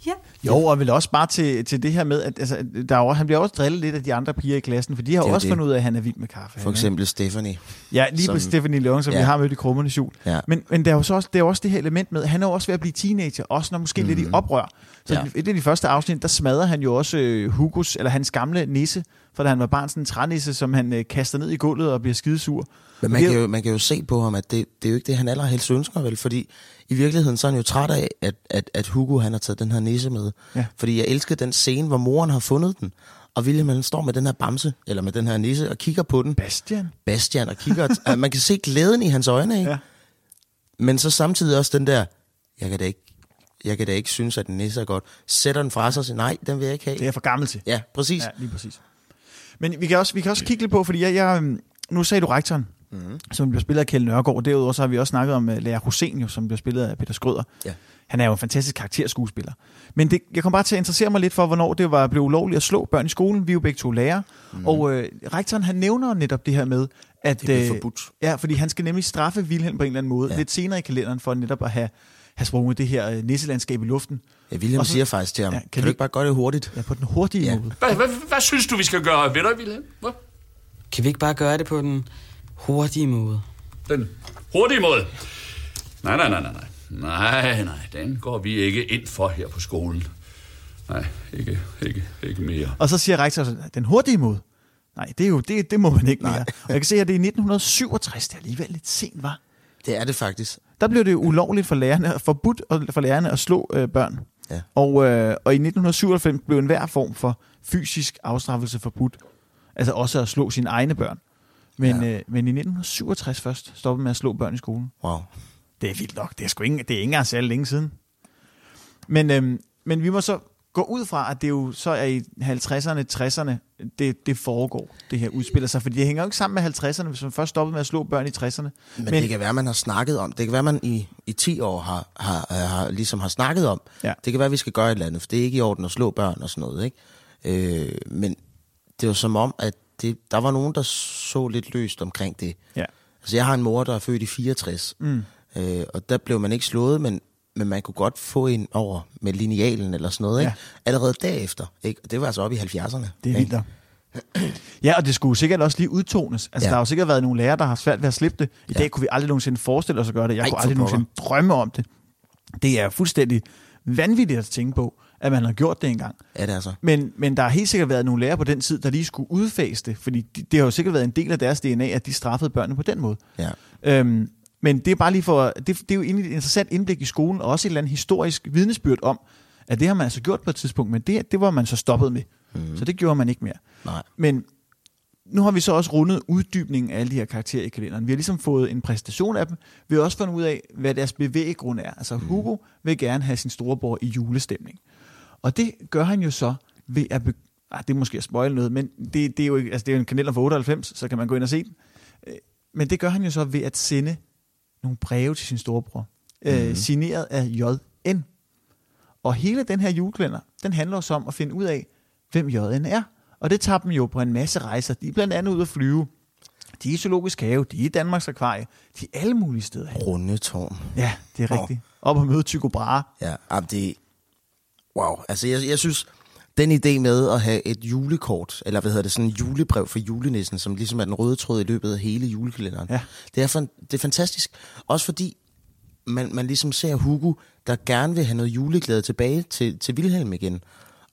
Ja. Jo, og vel også bare til, til det her med, at altså, der er han bliver også drillet lidt af de andre piger i klassen, for de har Det også det. fundet ud af, at han er vild med kaffe. For eksempel Stephanie. Ja, lige som- på Stephanie Leung, som ja. Ja. vi har mødt i Krummernes Jul. Ja. Men, men der er jo så også, det er også det her element med, at han er jo også ved at blive teenager, også når måske mm. lidt i oprør. Så ja. Ja. et af de første afsnit, der smadrer han jo også øh, Hugos, eller hans gamle nisse, for da han var barn, sådan en trænisse, som han øh, kaster ned i gulvet og bliver skidesur. Men Og man det kan, jo, man kan jo se på ham, at det, det er jo ikke det, han allerhelst ønsker, vel? Fordi i virkeligheden, så er han jo træt af, at, at, at Hugo han har taget den her nisse med. Ja. Fordi jeg elsker den scene, hvor moren har fundet den. Og William han står med den her bamse, eller med den her nisse, og kigger på den. Bastian. Bastian, og kigger. (laughs) at man kan se glæden i hans øjne, ikke? Ja. Men så samtidig også den der, jeg kan da ikke, jeg kan da ikke synes, at den nisse er godt. Sætter den fra sig og siger, nej, den vil jeg ikke have. Det er for gammel til. Ja, præcis. Ja, lige præcis. Men vi kan også, vi kan også kigge lidt på, fordi jeg, jeg, øhm, nu sagde du rektoren, mm. som bliver spillet af Kjell Nørgaard. Derudover så har vi også snakket om uh, Lærer Hussein, jo, som bliver spillet af Peter Skrøder. Ja. Han er jo en fantastisk karakterskuespiller. Men det, jeg kom bare til at interessere mig lidt for, hvornår det var blevet ulovligt at slå børn i skolen. Vi er jo begge to lærere. Mm. Og øh, rektoren, han nævner netop det her med, at... Det blev øh, forbudt. Ja, fordi han skal nemlig straffe Wilhelm på en eller anden måde. Ja. Lidt senere i kalenderen, for netop at have, have sprunget det her øh, nisselandskab i luften. Ja, William Og så- siger faktisk til ham, Ja, kan kan, vi- du ikke bare gøre det hurtigt? Ja, på den hurtige Ja. måde. Hvad, hvad, hvad synes du, vi skal gøre ved dig, Wilhelm? Hvad? Kan vi ikke bare gøre det på den hurtige måde? Den hurtige måde. Nej, nej, nej, nej, nej. Nej, nej, den går vi ikke ind for her på skolen. Nej, ikke, ikke, ikke mere. Og så siger rektor, den hurtige måde. Nej, det, er jo, det, det må man ikke mere. Og jeg kan se, at det er i 1967, det er alligevel lidt sent, var. Det er det faktisk. Der blev det ulovligt for lærerne, forbudt for lærerne at slå øh, børn. Ja. Og, øh, og i 1997 blev enhver form for fysisk afstraffelse forbudt. Altså også at slå sine egne børn. Men, ja. øh, men i 1967 først stoppede med at slå børn i skolen. Wow. Det er vildt nok. Det er, sgu ikke, det er ikke engang særlig længe siden. Men, øhm, men vi må så gå ud fra, at det jo så er i 50'erne, 60'erne, det, det foregår, det her udspiller sig. Fordi det hænger jo ikke sammen med 50'erne, hvis man først stoppede med at slå børn i 60'erne. Men, Men det kan være, man har snakket om. Det kan være, man i, i 10 år har, har, har, ligesom har snakket om. Ja. Det kan være, vi skal gøre et eller andet, for det er ikke i orden at slå børn og sådan noget. Ikke? Øh, men det var som om, at det, der var nogen, der så lidt løst omkring det. Ja. Altså, jeg har en mor, der er født i 64. Mm. Øh, og der blev man ikke slået, men, men man kunne godt få en over med linealen eller sådan noget. Ikke? Ja. Allerede derefter. Ikke? Og det var altså op i 70'erne. Det er vildt. Ja, og det skulle sikkert også lige udtones. Altså, ja. Der har jo sikkert været nogle lærere, der har svært ved at slippe det. I Ja. dag kunne vi aldrig nogensinde forestille os at gøre det. Jeg Ej, kunne aldrig nogensinde drømme om det. Det er fuldstændig vanvittigt at tænke på, at man har gjort det engang. Ja, det er så. Men, men der har helt sikkert været nogle lærere på den tid, der lige skulle udfase det, fordi det, det har jo sikkert været en del af deres DNA, at de straffede børnene på den måde. Ja. Øhm, men det er bare lige for, det, det er jo egentlig et interessant indblik i skolen, og også et eller andet historisk vidnesbyrd om, at det har man altså gjort på et tidspunkt, men det, det var man så stoppet med. Mm. Så det gjorde man ikke mere. Nej. Men nu har vi så også rundet uddybningen af alle de her karakterer i kalenderen. Vi har ligesom fået en præstation af dem. Vi har også fundet ud af, hvad deres bevæggrund er. Altså Hugo vil gerne have sin storebror i julestemning. Og det gør han jo så ved at... Be- ah, det er måske at spoil noget, men det, det, er jo, ikke- altså, det er jo en kalender fra 98, så kan man gå ind og se den. Øh, Men det gør han jo så ved at sende nogle breve til sin storebror. Øh, Mhm. signeret af J.N. Og hele den her julekalender, den handler også om at finde ud af, hvem J.N. er. Og det tager dem jo på en masse rejser. De er blandt andet ude at flyve. De er i Zoologisk Have, de er i Danmarks Akvarie, de er alle mulige steder. Rundetårn. Ja, det er rigtigt. Op og møde Tycho Brahe. Ja, jamen det... Wow. Altså, jeg, jeg synes, den idé med at have et julekort, eller hvad hedder det, sådan en julebrev for julenissen, som ligesom er den røde tråd i løbet af hele julekalenderen, Ja. det, er fan, det er fantastisk. Også fordi man, man ligesom ser Hugo, der gerne vil have noget juleglæde tilbage til, til Wilhelm igen.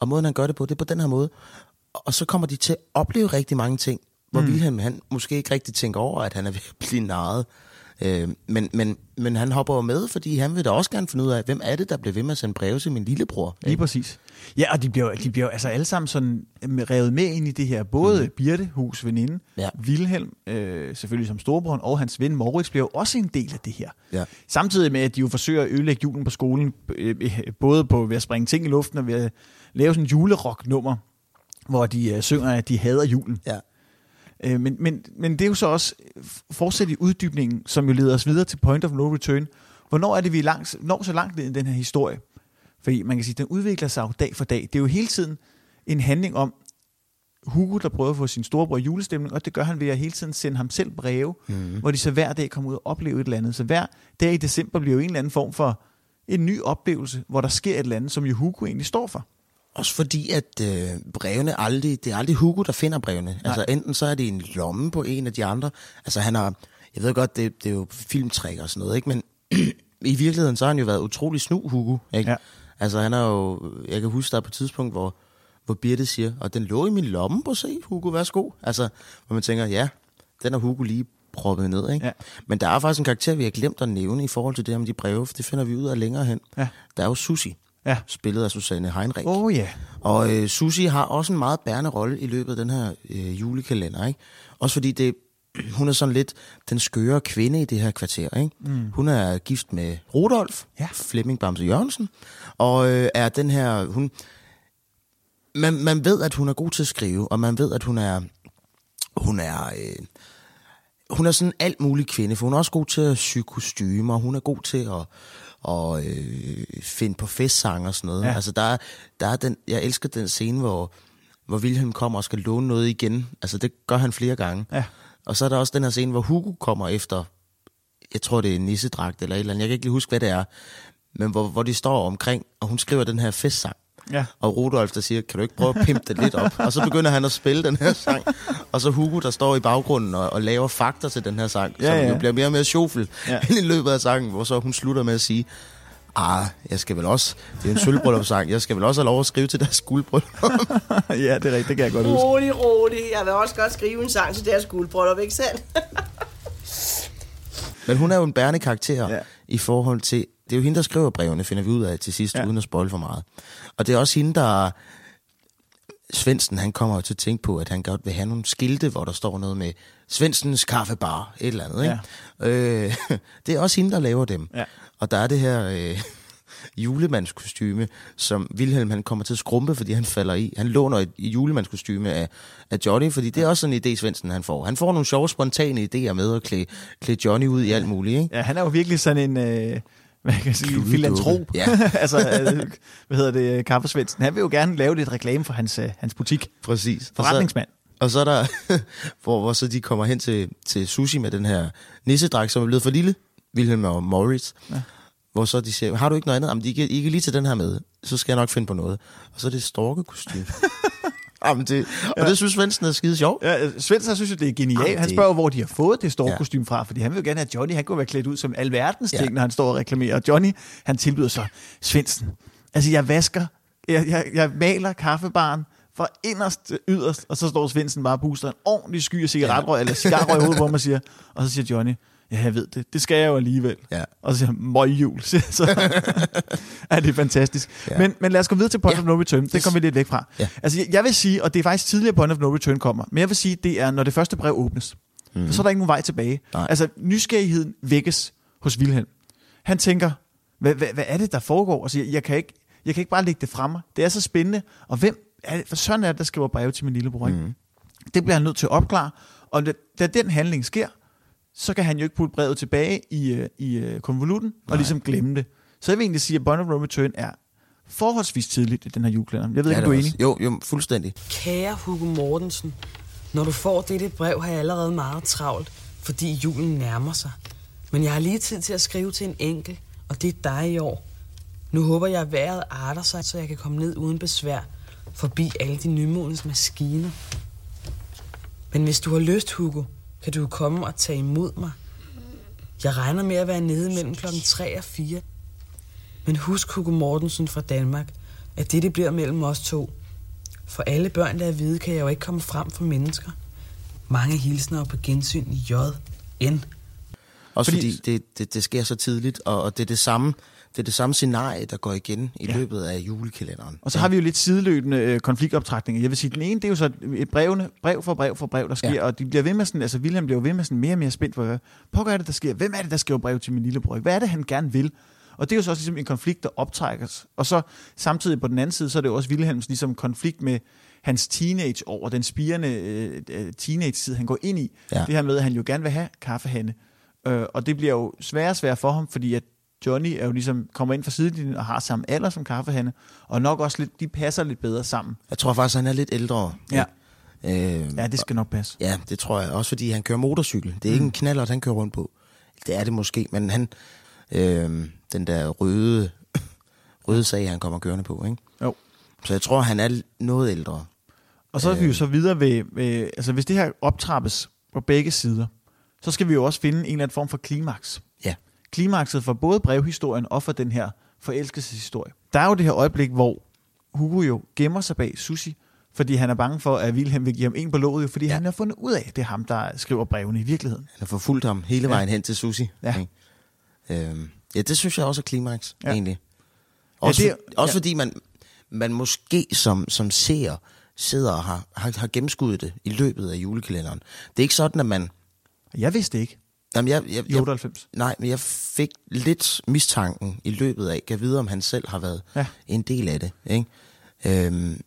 Og måden, han gør det på, det er på den her måde. Og så kommer de til at opleve rigtig mange ting, hvor Mm. Wilhelm, han måske ikke rigtig tænker over, at han er ved at blive narret. Øh, men, men, men han hopper jo med, fordi han vil da også gerne finde ud af, hvem er det, der bliver ved med at sende breve til min lillebror. Lige præcis. Ja, og de bliver, de bliver altså alle sammen sådan øh, revet med ind i det her. Både mm. Birte, hus veninde, Ja. Wilhelm, øh, selvfølgelig som storebroren, og hans ven Moritz bliver jo også en del af det her. Ja. Samtidig med, at de jo forsøger at ødelægge julen på skolen, øh, øh, både på ved at springe ting i luften og ved at lave sådan en julerock-nummer, hvor de øh, synger, at de hader julen. Ja. Øh, men, men, men det er jo så også fortsat i uddybningen, som jo leder os videre til Point of No Return. Hvornår er det, vi langt, når så langt ned i den her historie? Fordi man kan sige, at den udvikler sig jo dag for dag. Det er jo hele tiden en handling om Hugo, der prøver at få sin storebror i julestemning, og det gør han ved at hele tiden sende ham selv breve, mm. hvor de så hver dag kommer ud og oplever et eller andet. Så hver dag i december bliver jo en eller anden form for en ny oplevelse, hvor der sker et eller andet, som jo Hugo egentlig står for. Også fordi, at øh, brevene aldrig, det er aldrig Hugo, der finder brevene. Nej. Altså enten så er det en lomme på en af de andre. Altså han har, jeg ved godt, det, det er jo filmtræk og sådan noget, ikke? men (clears throat) i virkeligheden så har han jo været utrolig snu, Hugo. Ikke? Ja. Altså han har jo, jeg kan huske, der er på et tidspunkt, hvor, hvor Birte siger, og den lå i min lomme på se, Hugo, værsgo. Altså, hvor man tænker, ja, den har Hugo lige proppet ned. Ikke? Ja. Men der er faktisk en karakter, vi har glemt at nævne i forhold til det her med de breve, for det finder vi ud af længere hen. Ja. Der er jo Susi, Ja. spillet af Susanne Heinrich. Oh, ja. Og øh, Susi har også en meget bærende rolle i løbet af den her øh, julekalender. Ikke? Også fordi det, (clears throat) hun er sådan lidt den skøre kvinde i det her kvarter. Ikke? Mm. Hun er gift med Rudolf, Ja. Flemming Bamse Jørgensen, og øh, er den her... Hun, man, man ved, at hun er god til at skrive, og man ved, at hun er... Hun er... Øh, hun er sådan alt mulig kvinde, for hun er også god til at sy kostymer, hun er god til at, og, øh, finde på festsang og sådan noget. Ja. Ja. Altså der er, der er den, jeg elsker den scene, hvor, hvor Wilhelm kommer og skal låne noget igen. Altså det gør han flere gange. Ja. Og så er der også den her scene, hvor Hugo kommer efter, jeg tror det er en nissedragt eller et eller andet, jeg kan ikke lige huske, hvad det er, men hvor, hvor de står omkring, og hun skriver den her festsang. Ja. Og Rudolf, der siger, kan du ikke prøve at pimpe det lidt op? Og så begynder han at spille den her sang. Og så Hugo, der står i baggrunden og, og laver fakter til den her sang, Ja, som ja. jo bliver mere og mere sjofel ja. (laughs) i løbet af sangen, hvor så hun slutter med at sige, ah, jeg skal vel også, det er en sølvbryllupssang, jeg skal vel også have lov at skrive til deres guldbryllup. (laughs) ja, det er rigtigt, det kan jeg godt huske. Rolig, rolig. Jeg vil også godt skrive en sang til deres guldbryllup, ikke sandt? (laughs) Men hun er jo en bærende karakter Ja. i forhold til... Det er jo hende, der skriver brevene, finder vi ud af til sidst, ja. uden at spoil for meget. Og det er også hende, der... Svendsen, han kommer jo til at tænke på, at han godt vil have nogle skilte, hvor der står noget med Svendsens kaffebar, et eller andet. Ikke? Ja. Øh, (laughs) det er også hende, der laver dem. Ja. Og der er det her øh, julemandskostyme, som Wilhelm han kommer til at skrumpe, fordi han falder i. Han låner et julemandskostyme af, af Johnny, fordi det er også sådan en idé, Svendsen han får. Han får nogle sjove, spontane idéer med at klæde, klæde Johnny ud i alt muligt. Ikke? Ja, han er jo virkelig sådan en, øh, hvad kan jeg sige, filantrop. Ja. (laughs) altså, øh, hvad hedder det, Kaffesvendsen. Han vil jo gerne lave lidt reklame for hans, øh, hans butik. Præcis. Forretningsmand. Og så er der, (laughs) hvor, hvor så de kommer hen til, til sushi med den her nissedræk, som er blevet for lille, Wilhelm og Moritz. Ja. Hvor så de siger, har du ikke noget andet? Jamen, de kan, I kan lige tage den her med, så skal jeg nok finde på noget. Og så er det storkekostyme. (laughs) Jamen, det, og Ja. det synes Svendsen er skide sjovt. Ja, øh, Svendsen synes jo, det er genialt. Jamen, Han det- spørger, hvor de har fået det store ja. Kostume fra, fordi han vil jo gerne have, Johnny han kunne være klædt ud som alverdens ting, Ja. når han står og reklamerer. Og Johnny, han tilbyder så, Svendsen, altså jeg vasker, jeg, jeg, jeg maler kaffebaren fra inderst til yderst, og så står Svendsen bare og puster en ordentlig sky af cigaretrøg, ja. eller cigarrøg i hovedet på mig og siger, (laughs) og så siger Johnny, ja, jeg ved det, det skal jeg jo alligevel. Ja. Og så siger han, møgjul. Så, (laughs) er det fantastisk. Ja. Men, men lad os gå videre til Point Ja. of No Return. Det Yes. kommer vi lidt væk fra. Ja. Altså, jeg, vil sige, og det er faktisk tidligere Point of No Return kommer, men jeg vil sige, det er, når det første brev åbnes. Mm. For så er der ikke nogen vej tilbage. Nej. Altså, nysgerrigheden vækkes hos Wilhelm. Han tænker, hvad, hvad, hvad er det, der foregår? Altså, jeg, jeg, kan ikke, jeg kan ikke bare lægge det frem mig. Det er så spændende. Og hvem er det, for sådan er det, der skriver breve til min lillebror? Mm. Mhm. Det bliver han nødt til at opklare. Og da, da den handling sker, så kan han jo ikke putte brevet tilbage i, øh, i øh, konvolutten og ligesom glemme det. Så jeg vil egentlig sige, at Bond of No Return er forholdsvis tidligt i den her julekalender. Jeg ved Ja, ikke, om du det er enig? Jo, jo, fuldstændig. Kære Hugo Mortensen, når du får dette brev, har jeg allerede meget travlt, fordi julen nærmer sig. Men jeg har lige tid til at skrive til en enkel, og det er dig i år. Nu håber jeg, at vejret arter sig, så jeg kan komme ned uden besvær, forbi alle de nymodens maskiner. Men hvis du har lyst, Hugo, kan du komme og tage imod mig. Jeg regner med at være nede mellem klokken 3 og 4. Men husk, Hugo Mortensen fra Danmark, at det, det bliver mellem os to. For alle børn, der er hvide, kan jeg jo ikke komme frem for mennesker. Mange hilsner på gensyn i J. N. Også Fordi- fordi, det, det, det sker så tidligt, og, og det er det samme det er det samme scenarie, der går igen i Ja. løbet af julekalenderen. Og så har vi jo lidt sideløbende øh, konfliktoptrækninger. Jeg vil sige, den ene, det er jo så et brevne, brev for brev for brev, der sker, ja. Og de bliver ved med sådan, altså Wilhelm bliver ved med sådan mere og mere spændt for, hvad er det, der sker? Hvem er det, der skriver brev til min lillebror? Hvad er det, han gerne vil? Og det er jo så også ligesom en konflikt, der optrækkes. Og så samtidig på den anden side, så er det jo også Wilhelms ligesom konflikt med hans teenageår, og den spirende øh, øh, teenage-tid, han går ind i. Ja. Det her med, at han jo gerne vil have kaffehande. Øh, og det bliver jo sværere og sværere for ham, fordi at Johnny er jo ligesom kommer ind fra sidelinjen og har samme alder som kaffehande, og nok også lidt, de passer lidt bedre sammen. Jeg tror faktisk, han er lidt ældre. Ja. Øh, Ja, det skal nok passe. Ja, det tror jeg. Også fordi han kører motorcykel. Det er ikke Mm. en knaller, han kører rundt på. Det er det måske, men han... Øh, den der røde, (coughs) røde sag, han kommer kørende på, ikke? Jo. Så jeg tror, han er noget ældre. Og så er vi jo så videre ved, ved, altså hvis det her optrappes på begge sider, så skal vi jo også finde en eller anden form for klimaks. Klimakset for både brevhistorien og for den her forelskelseshistorie. Der er jo det her øjeblik, hvor Hugo jo gemmer sig bag Susi, fordi han er bange for, at Wilhelm vil give ham en på låget, fordi ja. han har fundet ud af, at det er ham, der skriver brevene i virkeligheden. Han har forfulgt ham hele vejen Ja. hen til Susi. Ja. ikke? Øhm, ja, det synes jeg også er klimaks, Ja. egentlig. Også, det ja, er- for, også ja. fordi man, man måske som, som seer sidder og har, har, har gennemskuddet det i løbet af julekalenderen. Det er ikke sådan, at man... Jeg vidste det ikke. Jamen, jeg, jeg, I jeg, 98. nej, men jeg fik lidt mistanken i løbet af, kan vide, om han selv har været Ja. en del af det. Ikke? Øhm,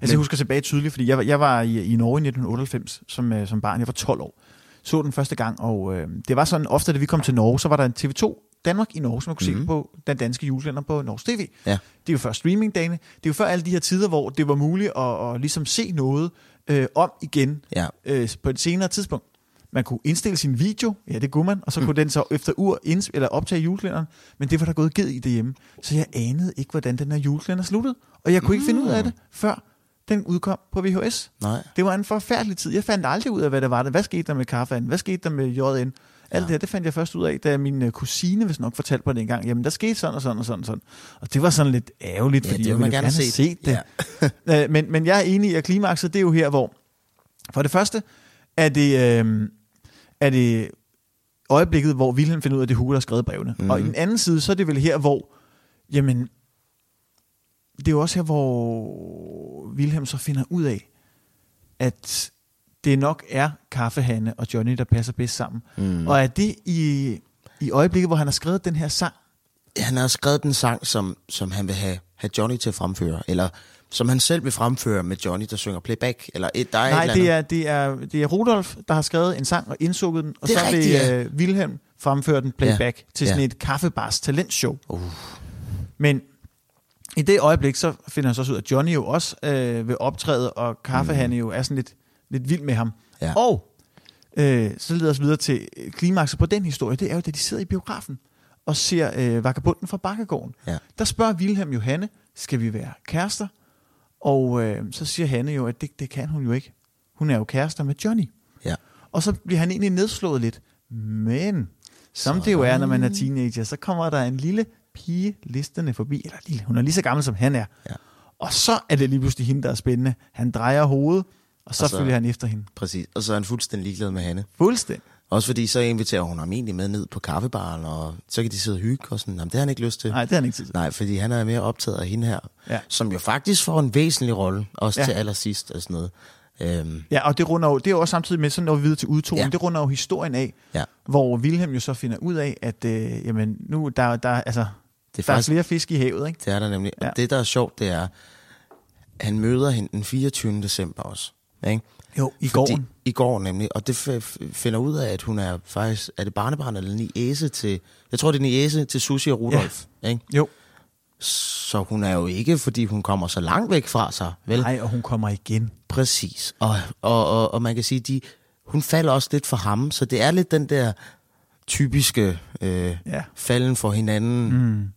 Altså, jeg husker tilbage tydeligt, fordi jeg, var- jeg var i, i Norge i 1998 som, øh, som barn. Jeg var 12 år. Så den første gang, og øh, det var sådan, ofte da vi kom til Norge, så var der en TV2 Danmark i Norge, som man kunne mm-hmm. se på den danske julekalender på Norges TV. Ja. Det er jo før streamingdagene. Det er jo før alle de her tider, hvor det var muligt at, at ligesom se noget øh, om igen ja. øh, på et senere tidspunkt. Man kunne indstille sin video, ja det kunne man, og så kunne den så efter ur inds- eller optage julekalenderen, men det var der gået ged i derhjemme. Så jeg anede ikke, hvordan den her julekalender sluttede, og jeg kunne ikke finde ud af det, før den udkom på VHS. Nej. Det var en forfærdelig tid. Jeg fandt aldrig ud af, hvad der var det. Hvad skete der med kaffen? Hvad skete der med JN? Alt det her, det fandt jeg først ud af, da min øh, kusine, hvis nok, fortalte mig det engang. Jamen, der skete sådan og sådan og sådan og sådan. Og det var sådan lidt ærgerligt, Ja, fordi det jeg ville gerne gerne have set set. det. (laughs) Øh, men, men jeg er enig i, at klimakset, det er jo her, hvor... For det første er det, øh, er det øjeblikket, hvor Wilhelm finder ud af, at det er Hugo, der har skrevet brevene. Mm. Og i den anden side, så er det vel her, hvor... Jamen, det er jo også her, hvor Wilhelm så finder ud af, at det nok er Kaffehanne og Johnny, der passer bedst sammen. Mm. Og er det i, i øjeblikket, hvor han har skrevet den her sang? han har skrevet den sang, som, som han vil have, have Johnny til at fremføre, eller som han selv vil fremføre med Johnny, der synger playback, eller et, der er et Nej, eller det er, det, er, det er Rudolf, der har skrevet en sang og indsukket den, og Det så rigtigt, vil ja. øh, Wilhelm fremføre den playback ja. til sådan Ja. et kaffebars talentshow. Uh. Men i det øjeblik, så finder han så ud af, at Johnny jo også øh, vil optræde, og Kaffehanne jo er sådan lidt, lidt vild med ham. Ja. Og øh, så leder os videre til klimakset på den historie, det er jo, da de sidder i biografen og ser øh, Vagabunden fra Bakkegården. Ja. Der spørger Wilhelm jo Hanne, skal vi være kærester? Og øh, så siger Hanne jo, at det, det kan hun jo ikke. Hun er jo kærester med Johnny. Ja. Og så bliver han egentlig nedslået lidt. Men som det jo er, når man er teenager, så kommer der en lille pige listende forbi. Eller lille, hun er lige så gammel, som han er. Ja. Og så er det lige pludselig hende, der er spændende. Han drejer hovedet, og så, Og så- følger han efter hende. Præcis, og så er han fuldstændig ligeglad med Hanne. Fuldstændig. Også fordi så inviterer hun ham egentlig med ned på kaffebaren, og så kan de sidde og hygge og sådan. Jamen, det har han ikke lyst til. Nej, det har han ikke tid til. Nej, fordi han er mere optaget af hende her, Ja. som jo faktisk får en væsentlig rolle, også Ja. til allersidst og sådan noget. Øhm, Ja, og det runder jo, det er jo også samtidig med, sådan når vi videre til udtonen, ja. Det runder jo historien af, Ja. hvor Wilhelm jo så finder ud af, at øh, jamen, nu der, der, altså, Det er der er faktisk- flere fisk i havet, ikke? Det er der nemlig. Ja. Og det, der er sjovt, det er, han møder hende den 24. december også. Ikke? Jo, i Fordi, gården. I går nemlig. Og det finder ud af, at hun er faktisk... Er det barnebarn eller niæse til... Jeg tror, det er niæse til Susie og Rudolf. Ja. Ikke? Jo. Så hun er jo ikke, fordi hun kommer så langt væk fra sig. Vel? Nej, og hun kommer igen. Præcis. Og, og, og, og man kan sige, de, hun falder også lidt for ham. Så det er lidt den der typiske øh, Ja. falden for hinanden. Mm.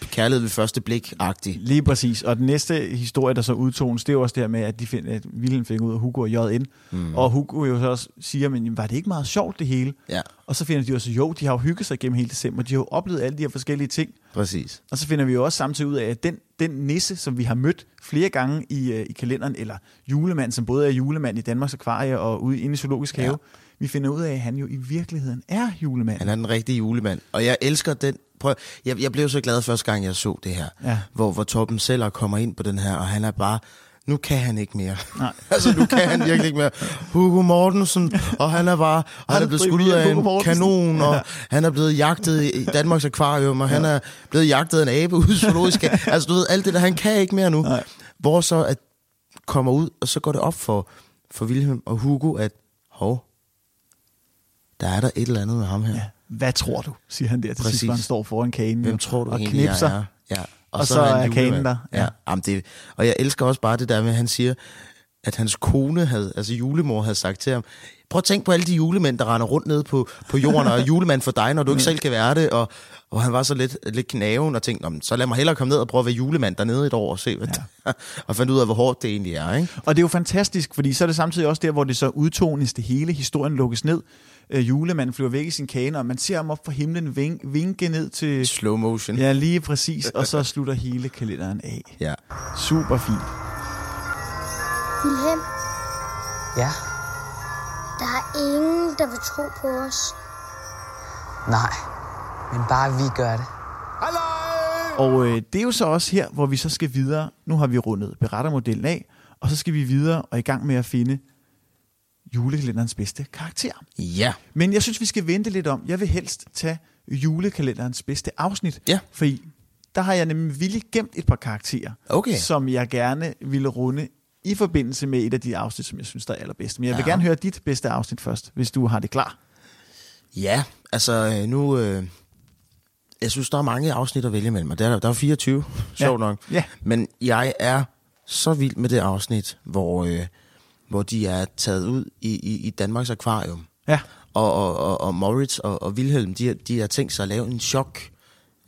Kærlighed ved første blik-agtig. Lige præcis. Og den næste historie, der så udtones, det er jo også det her med, at, de find, at Wilhelm fik ud af Hugo og JN. Mm. Og Hugo jo så også siger, men jamen, var det ikke meget sjovt det hele? Ja, Og så finder de også, jo, de har jo hygget sig gennem hele december. De har jo oplevet alle de her forskellige ting. præcis. Og så finder vi jo også samtidig ud af, at den, den nisse, som vi har mødt flere gange i, øh, i kalenderen, eller julemand, som både er julemand i Danmarks Akvarie og ude inde i Zoologisk Have, vi finder ud af, at han jo i virkeligheden er julemand. Han er den rigtige julemand. Og jeg elsker den... Prøv, jeg, jeg blev så glad første gang, jeg så det her. Ja. Hvor, hvor Torben Seller kommer ind på den her, og han er bare... Nu kan han ikke mere. Nej. (laughs) altså, nu kan han virkelig ikke mere. Hugo Mortensen, og han er bare... Og han er blevet skudt ud af en kanon, og Ja. han er blevet jagtet i Danmarks Akvarium, og han er blevet jagtet af en abe ude i zoologisk. (laughs) Altså, du ved, alt det der, han kan ikke mere nu. Nej. Hvor så at kommer ud, og så går det op for, for Wilhelm og Hugo, at hov, der er der et eller andet med ham her. Ja. Hvad tror du, siger han der til sidst, Præcis. hvor han står foran kagen Hvem tror du og egentlig, knipser. jeg er? Ja. Og så er han kagen der. Ja. Ja. Jamen, det, og jeg elsker også bare det der med, at han siger, at hans kone, havde, altså julemor, havde sagt til ham, prøv at tænke på alle de julemænd, der render rundt ned på, på jorden, og er julemand for dig, når du ikke selv kan være det. Og, og han var så lidt, lidt knaven og tænkte, "Nå, men så lad mig hellere komme ned og prøve at være julemand dernede et år og se, hvad ja. (laughs) og fandt ud af, hvor hårdt det egentlig er. Ikke? Og det er jo fantastisk, fordi så er det samtidig også der, hvor det så udtones det hele, historien lukkes ned. Øh, julemanden flyver væk i sin kane, og man ser ham op fra himlen vink, vinke ned til... Slow motion. Ja, lige præcis. Og så slutter hele kalenderen af. Ja. Super fint. Wilhelm, Ja, der er ingen, der vil tro på os. nej. Men bare vi gør det. Og øh, det er jo så også her, hvor vi så skal videre. Nu har vi rundet berettermodellen af, og så skal vi videre og i gang med at finde julekalenderens bedste karakter. Ja. Men jeg synes, vi skal vente lidt om. Jeg vil helst tage julekalenderens bedste afsnit. Ja. Fordi der har jeg nemlig vildt gemt et par karakterer, Okay. som jeg gerne ville runde i forbindelse med et af de afsnit, som jeg synes, der er allerbedst. Men jeg vil Ja. gerne høre dit bedste afsnit først, hvis du har det klar. Ja, altså øh, nu... Øh, jeg synes, der er mange afsnit at vælge mellem, og der er, der er 24, sjovt nok. Ja. Men jeg er så vild med det afsnit, hvor, øh, hvor de er taget ud i, i, i Danmarks Akvarium. Ja. Og, og, og, og Moritz og, og Wilhelm, de, de har tænkt sig at lave en chok,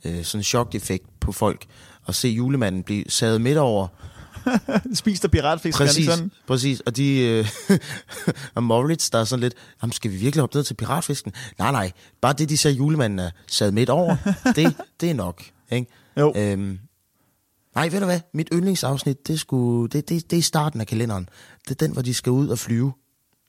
øh, sådan en chok-effekt på folk, og se julemanden blive sadet midt over. (laughs) Spist af piratfisk, Præcis, sådan? præcis. Og de, øh, (laughs) og Moritz, der er sådan lidt, jamen, skal vi virkelig hoppe ned til piratfisken? Nej, nej, bare det, de ser julemanden er sad midt over, (laughs) det, det er nok. Ikke? Jo. Øhm, nej, ved du hvad? Mit yndlingsafsnit, det, skulle, det, det, det er starten af kalenderen. Det er den, hvor de skal ud og flyve.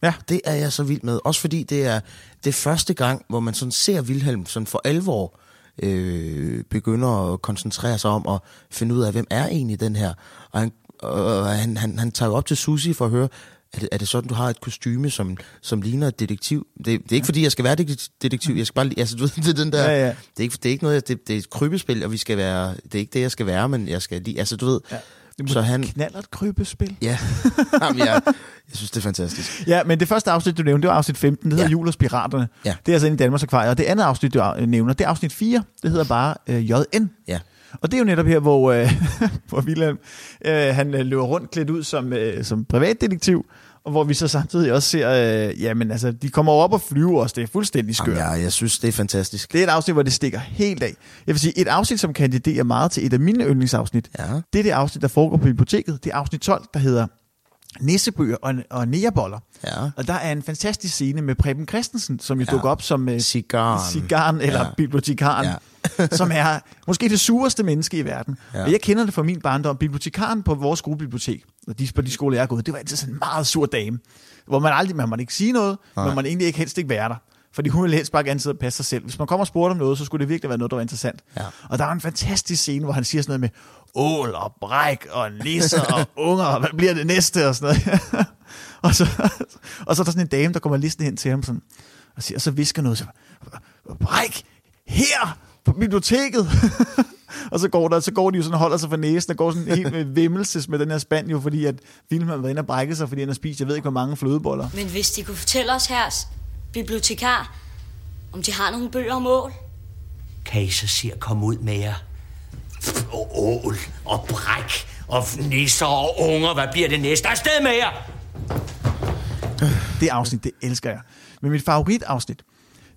Ja. Det er jeg så vild med. Også fordi det er det første gang, hvor man sådan ser Wilhelm sådan for alvor øh, begynder at koncentrere sig om at finde ud af, hvem er egentlig den her. Og han, og han, han, han tager jo op til Susie for at høre, er det, er det sådan, du har et kostyme, som, som ligner et detektiv? Det, det er ikke, fordi jeg skal være det- detektiv. Jeg skal bare, altså, du ved, det er den der... Ja, ja. Det, er ikke, det er ikke noget, det, det er et krybespil, og vi skal være... Det er ikke det, jeg skal være, men jeg skal lige... Altså, du ved... Ja. Så han... Knaller et krybespil. Ja, (laughs) Jamen, jeg, jeg synes, det er fantastisk. Ja, men det første afsnit, du nævnte, det var afsnit 15. Det hedder Ja. Jul hos Piraterne. Ja. Det er altså inde i Danmarks Akvarium. Og det andet afsnit, du nævner, det er afsnit 4. Det hedder bare øh, JN. Ja. Og det er jo netop her, hvor, øh, (laughs) hvor Wilhelm, øh, han øh, løber rundt klædt ud som, øh, som privatdetektiv, og hvor vi så samtidig også ser, øh, jamen altså, de kommer op og flyver også. Det er fuldstændig skørt. Jamen, jeg, jeg synes, det er fantastisk. Det er et afsnit, hvor det stikker helt af. Jeg vil sige, et afsnit, som kandiderer meget til et af mine yndlingsafsnit, Ja. det er det afsnit, der foregår på biblioteket. Det er afsnit 12, der hedder Nissebøger og, og Nægerboller. Ja. Og der er en fantastisk scene med Preben Christensen, som jo Ja. dukker op som uh, Cigaren. cigaren eller Ja. bibliotekaren, ja. (laughs) som er måske det sureste menneske i verden. Ja. Og jeg kender det fra min barndom. Bibliotekaren på vores skolebibliotek, og de, på de skoler, jeg er gået, det var altid sådan en meget sur dame, hvor man aldrig, man måtte ikke sige noget, Nej. men man egentlig ikke helst ikke være der. Fordi hun ville helst bare gerne sidde og passe sig selv. Hvis man kommer og spurgte om noget, så skulle det virkelig være noget, der var interessant. Ja. Og der var en fantastisk scene, hvor han siger sådan noget med ål og bræk og nisser og (laughs) unger, og hvad bliver det næste og sådan noget. (laughs) og, så, og så er der sådan en dame, der kommer listen hen til ham sådan, og, siger, og så visker noget, så, bræk, her på biblioteket. (laughs) og så går, der, så går de jo sådan og holder sig for næsen, og går sådan helt med vimmelses med den her spand jo, fordi at Wilhelm har været inde og brække sig, fordi han har spist, jeg ved ikke, hvor mange flødeboller. Men hvis de kunne fortælle os her, bibliotekar, om de har nogle bøger om mål. Kan I så se at komme ud med jer? Og ål og bræk og nisser og unger. Hvad bliver det næste? Afsted med jer! Det afsnit, det elsker jeg. Men mit favoritafsnit,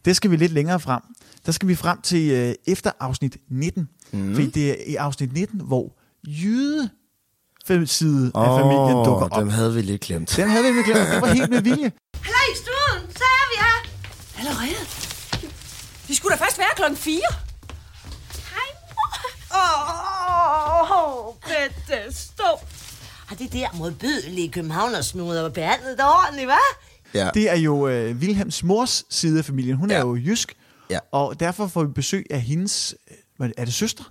det skal vi lidt længere frem. Der skal vi frem til øh, efter afsnit 19. Mm. Fordi det er i afsnit 19, hvor jyde side af Åh, familien dukker op. dem havde vi lidt glemt. Den havde vi lidt glemt. Det var helt med vilje. Hej i stuen, så er vi her. Allerede? Vi skulle da først være klokken 4. Åh, oh, Bette, stop. Har det der modbydelige københavnersnuder var behandlet dig ordentligt, hva'? Ja. Det er jo øh, Wilhelms mors side af familien. Hun ja. er jo jysk. Ja. Og derfor får vi besøg af hendes... øh, hvad er det- Er det søster?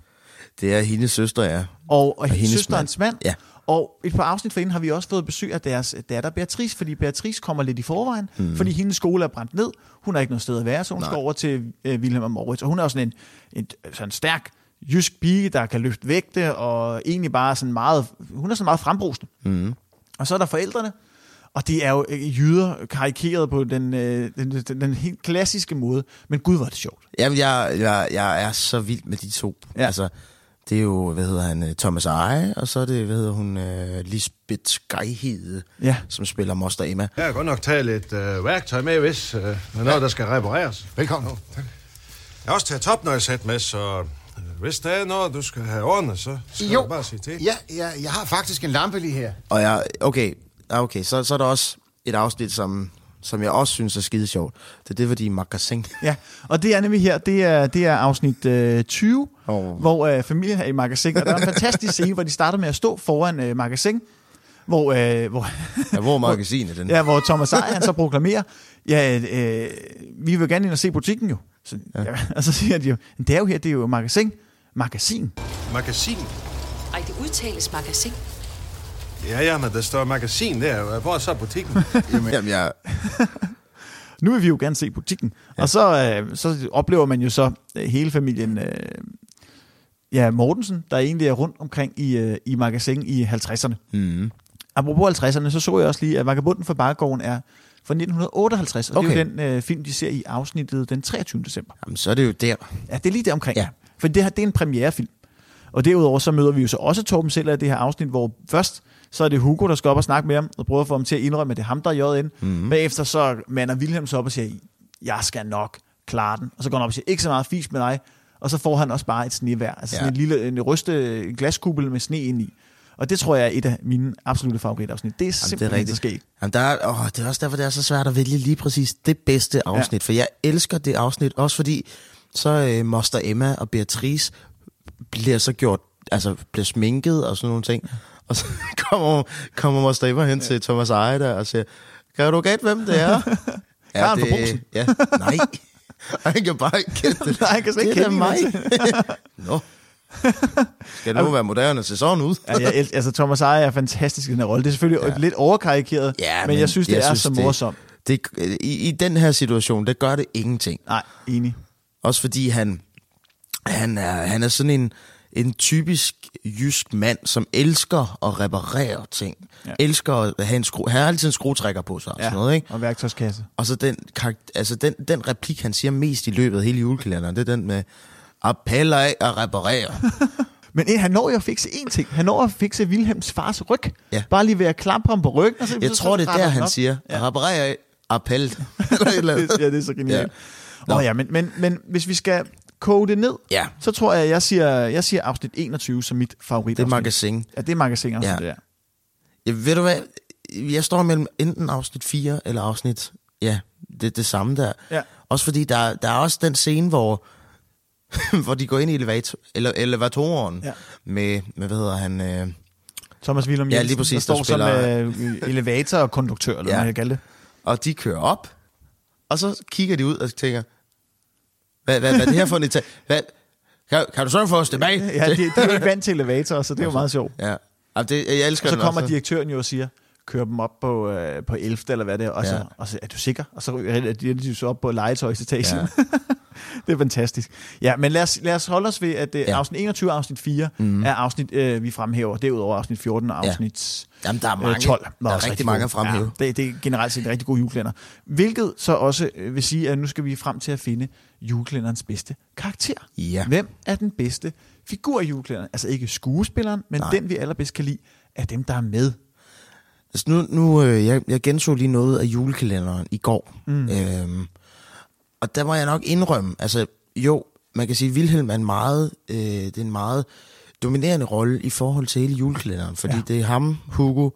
Det er hendes søster, ja. Og, og hendes hendes søsterens mand. Ja. Og et par afsnit forinden har vi også fået besøg af deres datter Beatrice, fordi Beatrice kommer lidt i forvejen, mm. fordi hendes skole er brændt ned. Hun har ikke noget sted at være, så hun Nej. skal over til øh, Wilhelm og Moritz. Og hun er jo sådan en, en sådan stærk jysk pige, der kan løfte vægte, og egentlig bare sådan meget, hun er sådan meget frembrusende. Mm. Og så er der forældrene, og det er jo øh, jyder karikeret på den, øh, den, den, den helt klassiske måde. Men gud, hvor er det sjovt. Jamen, jeg, jeg, jeg er så vild med de to. Ja. Altså, det er jo, hvad hedder han, øh, Thomas Eje, og så er det, hvad hedder hun, uh, Lisbeth Skyhede, Ja. som spiller Moster Emma. Jeg har godt nok taget lidt øh, værktøj med, hvis øh, der er noget, der skal repareres. Velkommen. Tak. Jeg har også taget topnøjesæt med, så øh, hvis der er noget, du skal have ordnet, så skal Jo. du bare sige til. Ja, ja, jeg har faktisk en lampe lige her. Og jeg, okay, ah, okay så, så er der også et afsnit, som, som jeg også synes er skide sjovt. Det er det, hvor de i magasin. (laughs) Ja, og det er nemlig her, det er, det er afsnit øh, 20, oh. hvor øh, familien er i magasin, og der er en fantastisk scene, hvor de starter med at stå foran øh, magasin, hvor, øh, hvor, Ja, hvor magasinet den? ja, hvor Thomas Ejer, han så proklamerer, ja, øh, vi vil gerne ind og se butikken jo. Så, ja. Ja, (laughs) og så siger de jo, det er jo her, det er jo magasin. Magasin. Magasin? Ej, det udtales magasin. Ja, ja, men der står magasin der. Hvor er så butikken? Jamen, (laughs) Jamen jeg... Nu vil vi jo gerne se butikken. Ja. Og så, øh, så oplever man jo så øh, hele familien, øh, ja, Mortensen, der egentlig er rundt omkring i, øh, i magasin i 50'erne. Mm. Apropos 50'erne, så så jeg også lige, at Vagabunden for Baggården er fra 1958, og okay. det er jo den øh, film, de ser i afsnittet den 23. december. Jamen, så er det jo der. Ja, det er lige der omkring. Ja. For det her, det er en premierefilm. Og derudover så møder vi jo så også Torben selv af det her afsnit, hvor først så er det Hugo, der skal op og snakke med ham, og prøver at få ham til at indrømme, at det er ham, der er ind. Mhm. Bagefter så mander Wilhelm så op og siger, jeg skal nok klare den. Og så går han op og siger, ikke så meget fis med dig. Og så får han også bare et snevær. Altså ja. Sådan en lille en ryste en glaskuppel med sne ind i. Og det tror jeg er et af mine absolutte favoritafsnit. Det er Jamen, simpelthen det er skægt. Jamen, der er, åh, det er også derfor, det er så svært at vælge lige præcis det bedste afsnit. Ja. For jeg elsker det afsnit, også fordi så øh, Moster Emma og Beatrice bliver så gjort, altså bliver sminket og sådan nogle ting. Og så (laughs) kommer, kommer Moster Emma hen til Thomas Eje der og siger, kan du gætte, hvem det er? Karen fra Brugsen. Ja, nej. (laughs) Han kan bare ikke gætte det. Nej, han kan slet ikke det kende mig. (laughs) Nå. Skal det nu være moderne sådan ud? Ja, jeg, altså Thomas Eje er fantastisk i den her rolle. Det er selvfølgelig ja. lidt overkarikeret, Ja, men, jeg synes, det er så morsomt. Det, det, i, I den her situation, der gør det ingenting. Nej, enig. Også fordi han, han, er, han er sådan en, en typisk jysk mand, som elsker at reparere ting. Ja. Ja. Elsker at have en skru, han har altid en skruetrækker på sig og sådan noget, ikke? og værktøjskasse. Og så den, altså den, den replik, han siger mest i løbet af hele julekalenderen, det er den med, appeller af at reparere. (laughs) Men eh, han når jo at fikse én ting. Han når at fikse Wilhelms fars ryg. Ja. Bare lige ved at klappe ham på ryggen. Og så, Jeg så, tror, så det er der, han op. siger, Ja. reparere af appel. (laughs) Eller et eller andet. ja, det er så genialt. Ja. Åh ja, men, men, men hvis vi skal koge det ned, Ja. så tror jeg, jeg siger, jeg siger afsnit 21 som mit favorit. Det er magasin. Ja, det er magasin også, Ja. det der. Ja, ved du hvad? Jeg står mellem enten afsnit 4 eller afsnit... Ja, det det samme der. Ja. Også fordi der, der er også den scene, hvor, (laughs) hvor de går ind i elevator, ele, elevatoren Ja. med, med, hvad hedder han... Øh, Thomas Willum Ja, Jensen, lige præcis, der der står som spiller- øh, elevator og konduktør, eller Ja. (laughs) hvad man kan kalde det. og de kører op, Og så kigger de ud og tænker, hvad, hvad, hvad er det her for en etage? Hvad, kan, kan du sørge for os tilbage? Ja, de, de er ikke vant til elevator, så det er jo meget sjovt. Ja. Altså, det, jeg elsker Og så kommer også. direktøren jo og siger, kør dem op på, øh, på 11. eller hvad det er, og så, Ja. og så er du sikker? Og så ryger de, så op på legetøjsetagen. Ja. Ja. (laughs) det er fantastisk. Ja, men lad os, lad os holde os ved, at øh, Ja. afsnit 21 og afsnit 4 Mhm. mm. er afsnit, øh, vi fremhæver. Derudover afsnit 14 og Ja. afsnit Jamen, der er øh, mange- 12. der er også rigtig mange at fremhæve. Ja, det, det er generelt set en rigtig god julekalender. Hvilket så også øh, vil sige, at nu skal vi frem til at finde julekalenderens bedste karakter. Ja. Hvem er den bedste figur i julekalenderen? Altså ikke skuespilleren, men Nej. Den vi allerbedst kan lide, er dem, der er med. Altså nu, nu øh, jeg, jeg genså lige noget af julekalenderen i går. Mm. Øhm, og der må jeg nok indrømme, altså jo, man kan sige, at Wilhelm er en meget, øh, det er en meget dominerende rolle i forhold til hele julekalenderen, fordi ja. Det er ham, Hugo,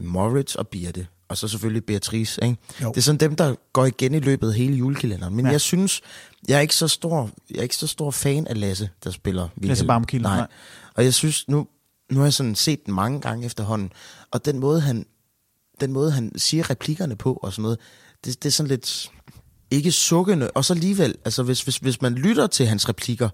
Moritz og Birte, og så selvfølgelig Beatrice. Ikke? Jo. Det er sådan dem, der går igen i løbet af hele julekalenderen. Men ja. Jeg synes, jeg er ikke så stor, jeg er ikke så stor fan af Lasse, der spiller Wilhelm. Lasse Barmkilde, Nej. nej. Og jeg synes, nu, nu har jeg sådan set den mange gange efterhånden, og den måde, han, den måde, han siger replikkerne på og sådan noget, det, det er sådan lidt ikke sukkende. Og så alligevel, altså hvis, hvis, hvis man lytter til hans replikker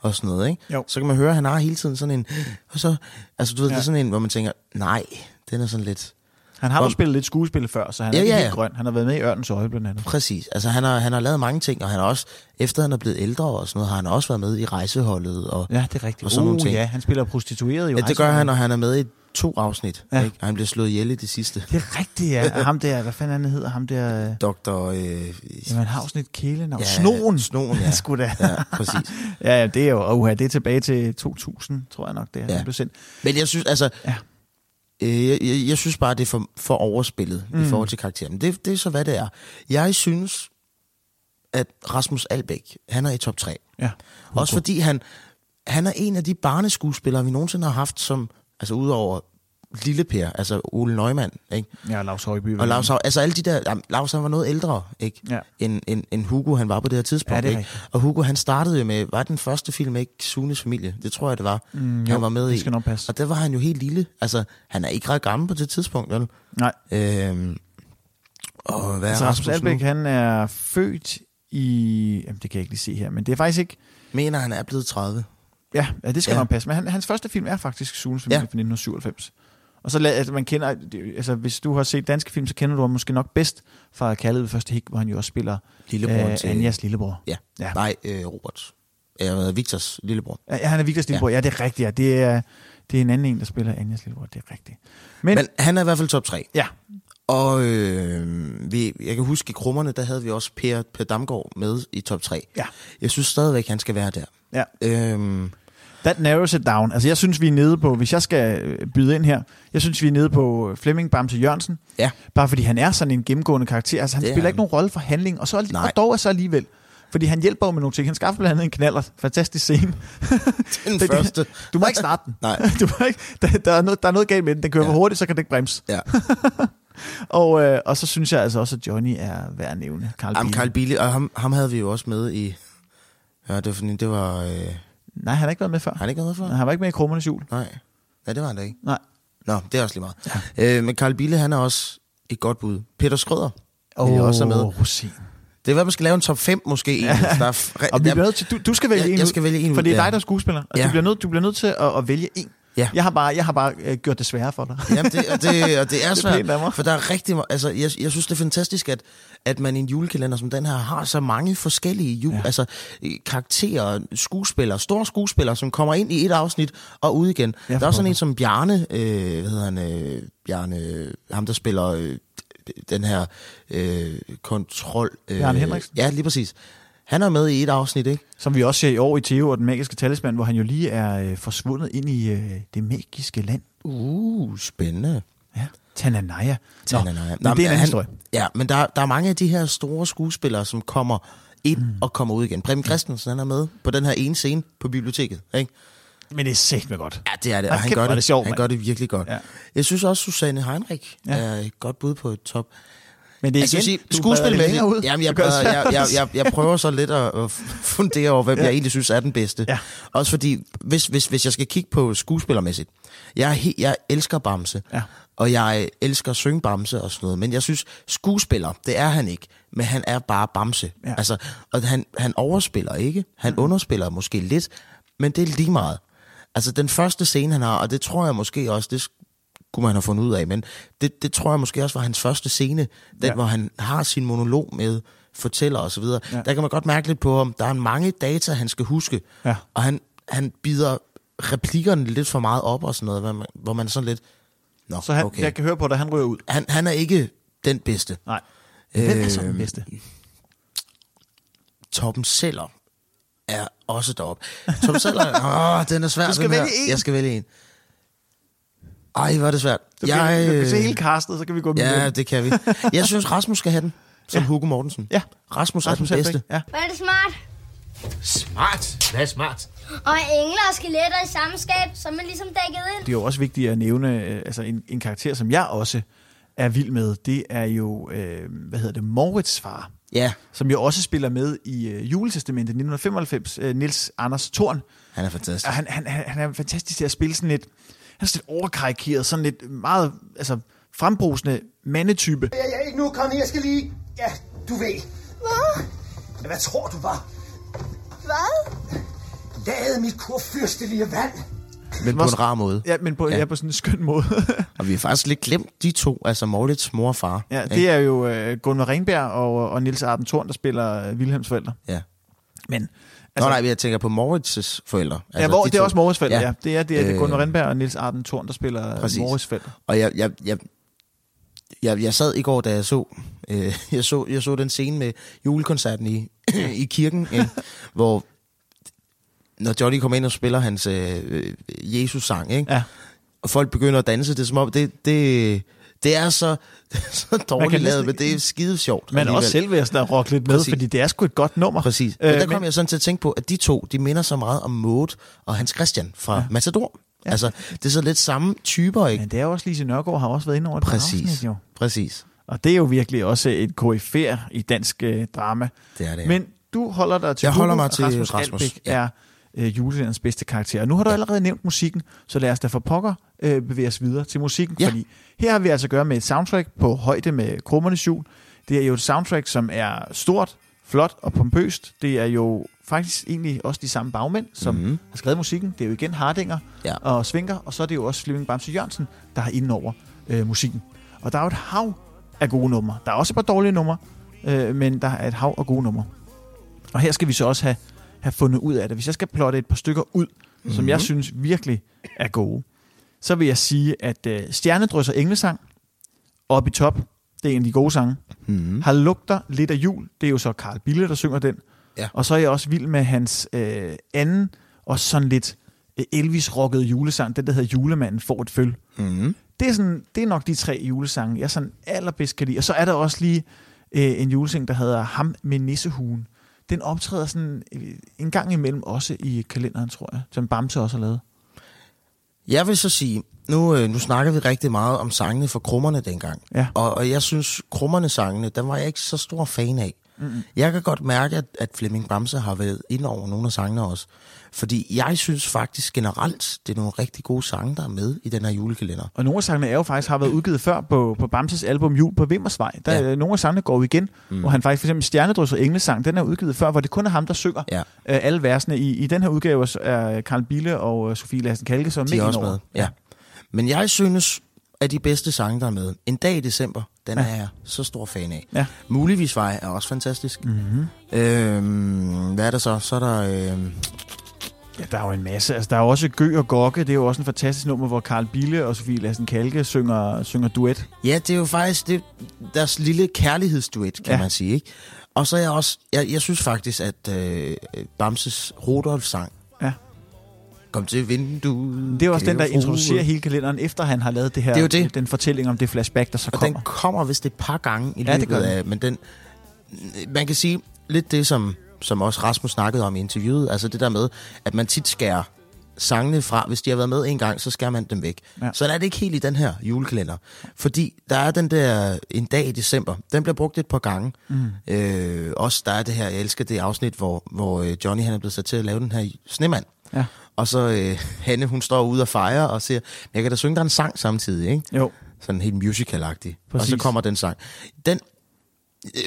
og sådan noget, ikke? Jo. så kan man høre, at han har hele tiden sådan en... Og så, altså du ved, ja. Ja. det er sådan en, hvor man tænker, nej, den er sådan lidt... Han har jo spillet lidt skuespil før, så han er Ja, ja, ikke ja, helt ja. grøn. Han har været med i Ørnens Øje blandt andet. Præcis. Altså han har, han har lavet mange ting, og han har også, efter han er blevet ældre og sådan noget, har han også været med i rejseholdet. Og, Ja, det er rigtigt. Og sådan nogle uh, ting. ja, han spiller prostitueret i Ja, det gør han, og han er med i to afsnit. Ja. Ikke? Og han bliver slået ihjel i det sidste. Det er rigtigt, ja. Ham der, hvad fanden han hedder? Ham der... Doktor... Øh, Jamen, han har sådan et kælenavn. Ja, Snoen. Snoen, (laughs) ja. Sgu da. Ja, præcis. (laughs) ja, ja, det er jo... Uh, det er tilbage til 2000, tror jeg nok, det er. Ja. Ja. blev sendt. Men jeg synes, altså... Ja. Øh, jeg, jeg, jeg synes bare, det er for, for overspillet mm. i forhold til karakteren. Men det, det er så, hvad det er. Jeg synes, at Rasmus Albæk, han er i top 3. Ja. Også fordi han, han er en af de barneskuespillere, vi nogensinde har haft, som, altså udover Lille Per, altså Ole Neumann, ikke? Ja, Lars Højby. Og Lars, altså alle de der, Lars han var noget ældre, ikke? Ja. End, end, end Hugo, han var på det her tidspunkt, Ja, det ikke? Og Hugo, han startede jo med, var den første film, ikke? Sunes familie, det tror jeg, det var. Mm, han jo, var med det i. skal nok passe. Og der var han jo helt lille. Altså, han er ikke ret gammel på det tidspunkt, vel? Nej. Øhm, og hvad Altså, er Rasmus Albæk, han er født i... Jamen, det kan jeg ikke lige se her, men det er faktisk ikke... Mener, han er blevet 30. Ja, ja det skal Ja. nok passe. Men han, hans første film er faktisk Sunes familie Ja. fra 1997. Og så altså, man kender, altså hvis du har set danske film, så kender du ham måske nok bedst fra Kærlighed ved første hik, hvor han jo også spiller Lillebroren til- Anjas lillebror. Ja. Ja. Nej, øh, Robert. Øh, Victors lillebror. Ja, han er Viktors lillebror. Ja. ja, det er rigtigt. Ja. Det, er, det er en anden en, der spiller Anjas lillebror. Det er rigtigt. Men, Men han er i hvert fald top 3. Ja. Og øh, vi, jeg kan huske, i Krummerne, der havde vi også Per, per Damgaard med i top 3. Ja. Jeg synes stadigvæk, han skal være der. Ja. Øhm, That narrows it down. Altså, jeg synes, vi er nede på, hvis jeg skal øh, byde ind her, jeg synes, vi er nede på Flemming Bamse Jørgensen. Ja. Bare fordi han er sådan en gennemgående karakter. Altså, han Det er spiller han. ikke nogen rolle for handling, og, så, Nej. og dog er så alligevel. Fordi han hjælper jo med nogle ting. Han skaffer blandt andet en knaller. Fantastisk scene. (laughs) Den Det- første. Du må ikke starte den. Nej. (laughs) Du må ikke, der, der, er noget, der er noget galt med den. Den kører ja. for hurtigt, så kan den ikke bremse. Ja. (laughs) og, øh, og så synes jeg altså også, at Johnny er værd at nævne. Carl Jamen, Biele. Carl Billy, og ham, ham havde vi jo også med i... Ja, det var, fordi, det var... Øh, Nej, han har ikke været med før. har han ikke været med før? Han var ikke med i Krummernes Jul. Nej. Ja, det var han da ikke. Nej. Nå, det er også lige meget. Ja. Øh, men Carl Bille, han er også et godt bud. Peter Skrøder vil jeg også have med. Rosin. Det er hvad man skal lave en top 5 måske. Ja. Der er, Og vi bliver nødt til, du, du skal vælge Jeg- en jeg skal vælge en For det er dig, der er skuespiller. Og Ja. du, bliver nødt, du bliver nødt til at, at vælge en. Ja. Jeg har bare, jeg har bare øh, gjort det sværere for dig. Jamen, det, og det, og det er (laughs) Det er svært, af mig. for der er rigtig... Altså, jeg, jeg synes, det er fantastisk, at, at man i en julekalender som den her har så mange forskellige jul, ja. altså, øh, karakterer, skuespillere, store skuespillere, som kommer ind i et afsnit og ud igen. Ja, der er også sådan en som Bjarne, øh, hvad hedder han, øh, Bjarne, ham der spiller øh, den her øh, kontrol... Øh, Bjarne Henriksen? Ja, lige præcis. Han er med i et afsnit, ikke? Som vi også ser i år i Theo og den magiske talisman, hvor han jo lige er øh, forsvundet ind i øh, det magiske land. Uh, spændende. Ja, Tananaya. Nå, Tananaya. men det er en anden historie. Ja, men der, der er mange af de her store skuespillere, som kommer ind mm. og kommer ud igen. Preben Christensen, han er med på den her ene scene på biblioteket, ikke? Men det er sæt med godt. Ja, det er det, og han, gør det, det sjovt, han gør det virkelig godt. Ja. Jeg synes også, Susanne Heinrich ja. er et godt bud på et top. Men det er Altså, igen, sige, skuespil det længere ud. Jamen, jeg, prøver, jeg, jeg, jeg, jeg prøver så lidt at, at (laughs) fundere over, hvem Ja. jeg egentlig synes er den bedste. Ja. Også fordi, hvis, hvis, hvis jeg skal kigge på skuespillermæssigt, jeg, jeg elsker Bamse. Ja. Og jeg elsker at synge Bamse og sådan noget. Men jeg synes, skuespiller, det er han ikke. Men han er bare Bamse. Ja. Altså, og han, han overspiller ikke. Han mm. underspiller måske lidt. Men det er lige meget. Altså, den første scene, han har, og det tror jeg måske også, det kunne man have fundet ud af, men det, det tror jeg måske også var hans første scene, den ja. hvor han har sin monolog med fortæller og så videre. Ja. Der kan man godt mærke lidt på ham. Der er mange data, han skal huske, ja. og han, han bider replikkerne lidt for meget op og sådan noget, hvor man, hvor man sådan lidt... Nå, Så han, okay. jeg kan høre på dig, han ryger ud. Han, han er ikke den bedste. Nej. Hvem er så den Øhm, bedste? Torben Seller er også deroppe. Torben Seller, (laughs) åh, den er svær. Du skal her. vælge en. Jeg skal vælge en. Ej, hvor er det svært. Du kan, jeg, du kan se hele castet, så kan vi gå med Ja, den. det kan vi. Jeg synes, (laughs) Rasmus skal have den, som ja. Hugo Mortensen. Ja. Rasmus, Rasmus er den bedste. Ja. Hvor er det smart? Smart? Hvad er smart? Og engler og skeletter i samme skab, så er man ligesom dækket ind. Det er jo også vigtigt at nævne, øh, altså en, en karakter, som jeg også er vild med, det er jo, øh, hvad hedder det, Morits far. Ja. Som jo også spiller med i øh, juletestamentet 1995, øh, Nils Anders Thorn. Han er fantastisk. Og han, han, han, han er fantastisk til at spille sådan lidt, han er sådan lidt overkarikeret, sådan lidt meget, altså frembrusende mandetype. Jeg er ikke nu, Connie. Jeg skal lige... Ja, du ved. Hvad? Hvad tror du var? Hvad? Lade mit kurfyrstelige vand. Men på en rar måde. Ja, men på, ja. Ja, på sådan en skøn måde. (laughs) Og vi har faktisk lidt glemt de to, altså Morlits mor og far. ja, ikke? det er jo øh, Gunvar Ringberg og, og Nils Arden Thorn, der spiller øh, Wilhelms forældre. Ja. Men, Altså, Nå nej, jeg tænker på Morits' forældre. Altså, ja, hvor, de det er to. også Morris forældre, ja. ja. Det er, det er, det er Øh, Gunvar Rindberg og Nils Arden Thorn, der spiller Præcis. Morris forældre. Og jeg, jeg, jeg, jeg, jeg sad i går, da jeg så, øh, (laughs) jeg så, jeg så den scene med julekoncerten i, (clears throat) i kirken, ikke? hvor når Johnny kommer ind og spiller hans øh, Jesus-sang, ikke? Ja. og folk begynder at danse, det er som om, det, det, det er så, (laughs) det er så dårligt lavet, men det er skide sjovt. Men også selv vil jeg sådan rock lidt med, Præcis. fordi det er sgu et godt nummer. Præcis. Øh, Men der kom men- jeg sådan til at tænke på, at de to, de minder så meget om Maud og Hans Christian fra ja. Matador. Ja. Altså, det er så lidt samme typer, ikke? Men det er også Lise Nørgaard har også været inde over et par Præcis. afsnit, jo. Præcis. Og det er jo virkelig også et koryfær i dansk øh, drama. Det er det, ja. Men du holder dig til Jeg holder mig til Rasmus, Rasmus, Albeck ja. er øh, julelands bedste karakter. Og nu har du allerede nævnt musikken, så lad os da for pokker øh, bevæge os videre til musikken. Ja. Fordi her har vi altså at gøre med et soundtrack på højde med krummernes jul. Det er jo et soundtrack, som er stort, flot og pompøst. Det er jo faktisk egentlig også de samme bagmænd, som Mhm. mm-hmm. har skrevet musikken. Det er jo igen Hardinger Ja. og Svinker, og så er det jo også Flemming Bamse Jørgensen, der har inden over øh, musikken. Og der er jo et hav af gode numre. Der er også et par dårlige numre, øh, men der er et hav af gode numre. Og her skal vi så også have, have fundet ud af det. Hvis jeg skal plotte et par stykker ud, mm-hmm. som Mhm. jeg synes virkelig er gode, så vil jeg sige, at øh, Stjernedrys og Englesang, op i top, det er en af de gode sange. Mm-hmm. Har lugter lidt af jul, det er jo så Karl Bille, der synger den. Ja. Og så er jeg også vild med hans øh, anden, og sådan lidt øh, Elvis-rockede julesang, den der hedder Julemanden får et føl. Mm-hmm. Det er, sådan, det er nok de tre julesange, jeg sådan allerbedst kan lide. Og så er der også lige øh, en julesang, der hedder Ham med nissehuen. Den optræder sådan en gang imellem også i kalenderen, tror jeg, som Bamse også har lavet. Jeg vil så sige, nu, øh, nu snakker vi rigtig meget om sangene for krummerne dengang. Ja. Og, og jeg synes, krummerne sangene, den var jeg ikke så stor fan af. Mm-mm. Jeg kan godt mærke, at, at Flemming Bamse har været ind over nogle af sangene også. Fordi jeg synes faktisk generelt, det er nogle rigtig gode sange, der er med i den her julekalender. Og nogle af sangene er jo faktisk har været udgivet før på, på Bamses album Jul på Vimmersvej. Der, Ja. ja. Nogle af sangene går igen, Mm. hvor han faktisk for eksempel Stjernedrys og Englesang, den er udgivet før, hvor det kun er ham, der synger Ja. øh, alle versene. I, I den her udgave er Karl Bille og øh, Sofie Lassen Kalke så med De er også med, ja. Men jeg synes, at de bedste sange, der er med, En dag i december, den Ja. er jeg så stor fan af. Ja. Muligvis vej er også fantastisk. Mm-hmm. Øhm, hvad er der så? Så er der... Øhm, Ja, der er jo en masse. Altså, der er jo også Gø og Gokke. Det er jo også en fantastisk nummer, hvor Karl Bille og Sofie Lassen Kalke synger, synger duet. Ja, det er jo faktisk det, deres lille kærlighedsduet, kan ja. Man sige. Ikke? Og så er jeg også, jeg, jeg synes faktisk, at øh, Bamses Rudolf sang. Kom til vinduet. Det er også den, der introducerer hele kalenderen, efter han har lavet det her, Det er jo det. den fortælling om det flashback, der så Og kommer. den kommer vist et par gange i Ja, det løbet den. af, men den, man kan sige lidt det, som, som også Rasmus snakkede om i interviewet, altså det der med, at man tit skærer sangene fra. Hvis de har været med en gang, så skærer man dem væk. Ja. Ja. Så er det ikke helt i den her julekalender. Fordi der er den der en dag i december. Den bliver brugt et par gange. Mm. Øh, også der er det her, jeg elsker det afsnit, hvor, hvor øh, Johnny han er blevet sat til at lave den her snemand. Ja. Og så øh, Hanne, hun står ude og fejrer og siger, jeg kan da synge dig en sang samtidig, ikke? Jo. sådan helt musical-agtig. Og så kommer den sang. Den,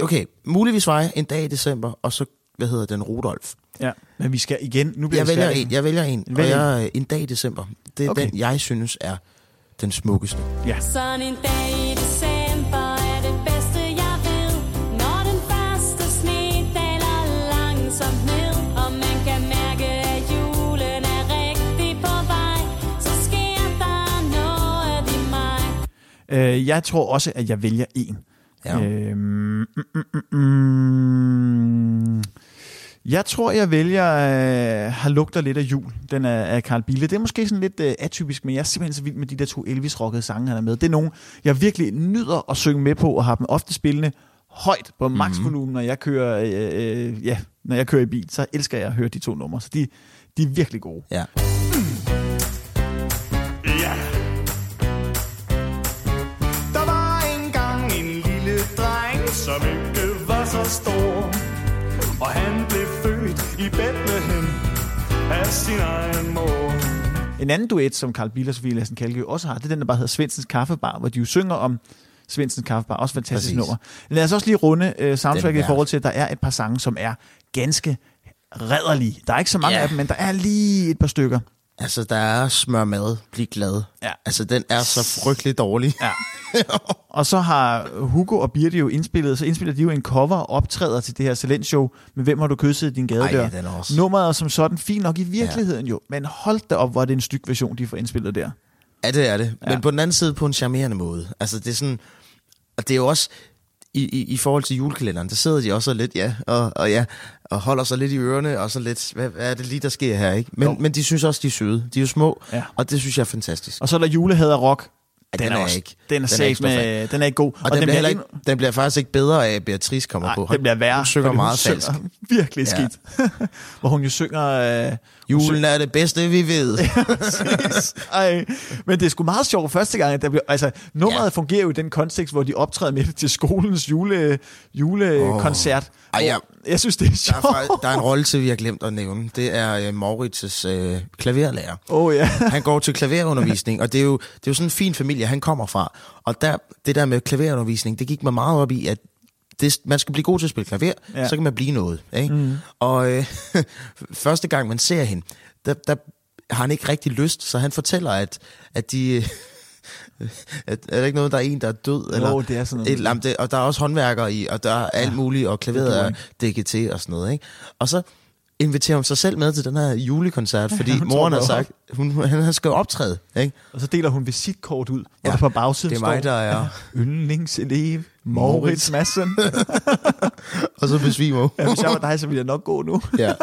okay, muligvis var jeg en dag i december, og så, hvad hedder den, Rudolf. Ja, men vi skal igen... Nu bliver Jeg vælger en, jeg vælger en, og Vælg en. jeg, en dag i december. Det er Okay. okay. den, jeg synes er den smukkeste. Ja. Sådan en dag Øh, jeg tror også, at jeg vælger en. Ja. Øhm, mm, mm, mm, mm. Jeg tror, jeg vælger øh, Har lugter lidt af jul. Den er af Carl Bille. Det er måske sådan lidt øh, atypisk, men jeg er simpelthen så vild med de der to Elvis-rockede sange, han er med. Det er nogen, jeg virkelig nyder at synge med på, og har dem ofte spillende højt på max volumen, når jeg kører, øh, øh, ja, når jeg kører i bil. Så elsker jeg at høre de to numre. Så de, de er virkelig gode. Ja. Som ikke var så stor. Og han blev født i Bethlehem af sin egen mor. En anden duet, som Carl Bille og Sofie Lassen Kalke også har, det er den, der bare hedder Svendsens Kaffebar, hvor de jo synger om Svendsens Kaffebar. Også fantastisk Præcis. nummer. Lad os også lige runde uh, soundtracket i forhold til, at der er et par sange, som er ganske redderlige. Der er ikke så mange Ja. af dem, men der er lige et par stykker. Altså, der er smør mad, bliv glad. Ja. Altså, den er så frygtelig dårlig. Ja. (laughs) Og så har Hugo og Birte jo indspillet, så indspiller de jo en cover og optræder til det her talentshow med Hvem har du kysset i din gadedør? Ej, den er også- Nummeret er som sådan fint nok i virkeligheden jo, men hold da op, hvor er det en styk version, de får indspillet der. Ja, det er det. Ja. Men på den anden side på en charmerende måde. Altså, det er sådan... Og det er jo også... I, i, I forhold til julekalenderen, der sidder de også lidt, ja, og, og ja, og holder sig lidt i ørerne, og så lidt, hvad, hvad er det lige, der sker her, ikke? Men, men de synes også, de er søde. De er jo små, Ja. og det synes jeg er fantastisk. Og så er der julehader rock. Ja, den er også, ikke- Den er, den er ikke med, den er ikke god. Og, og den, bliver heller ikke, den bliver faktisk ikke bedre af, at Beatrice kommer Nej, på. det bliver værre. Hun synger meget hun falsk. (laughs) virkelig Ja. skidt. (laughs) Hvor hun jo synger... Øh, Julen er det bedste, vi ved. (laughs) Ej, men det er sgu meget sjovt første gang, at der bliver, altså, nummeret ja. fungerer jo i den kontekst, hvor de optræder med det til skolens jule, julekoncert. Ej, Hvor- ja. Jeg synes, det er Der sjovt. er, faktisk- der er en rolle til, vi har glemt at nævne. Det er uh, Maurits' uh, klaverlærer. Oh, ja. (laughs) Han går til klaverundervisning, og det er, jo, det er jo sådan en fin familie, han kommer fra. Og der, det der med klaverundervisning, det gik mig meget op i, at det, man skal blive god til at spille klaver, Ja. ja. så kan man blive noget. Ikke? Mhm. Og øh, (laughs) første gang, man ser hende, der, der har han ikke rigtig lyst, så han fortæller, at, at de... (laughs) at, er der ikke noget, der er en, der er død? eller det er sådan noget. Et, andet, det, og der er også håndværkere i, og der er alt muligt, og klaveret er til og sådan noget. Ikke? Og så inviterer hun sig selv med til den her julekoncert, fordi hun moren har sagt, hun, han han skal jo optræde. Ikke? Og så deler hun visitkort ud, Ja, der på bagsiden det er mig, der er- Yndlingselev, Moritz Madsen. (laughs) og så besvimer hun. ja, hvis jeg var dig, så ville jeg nok gå nu. ja.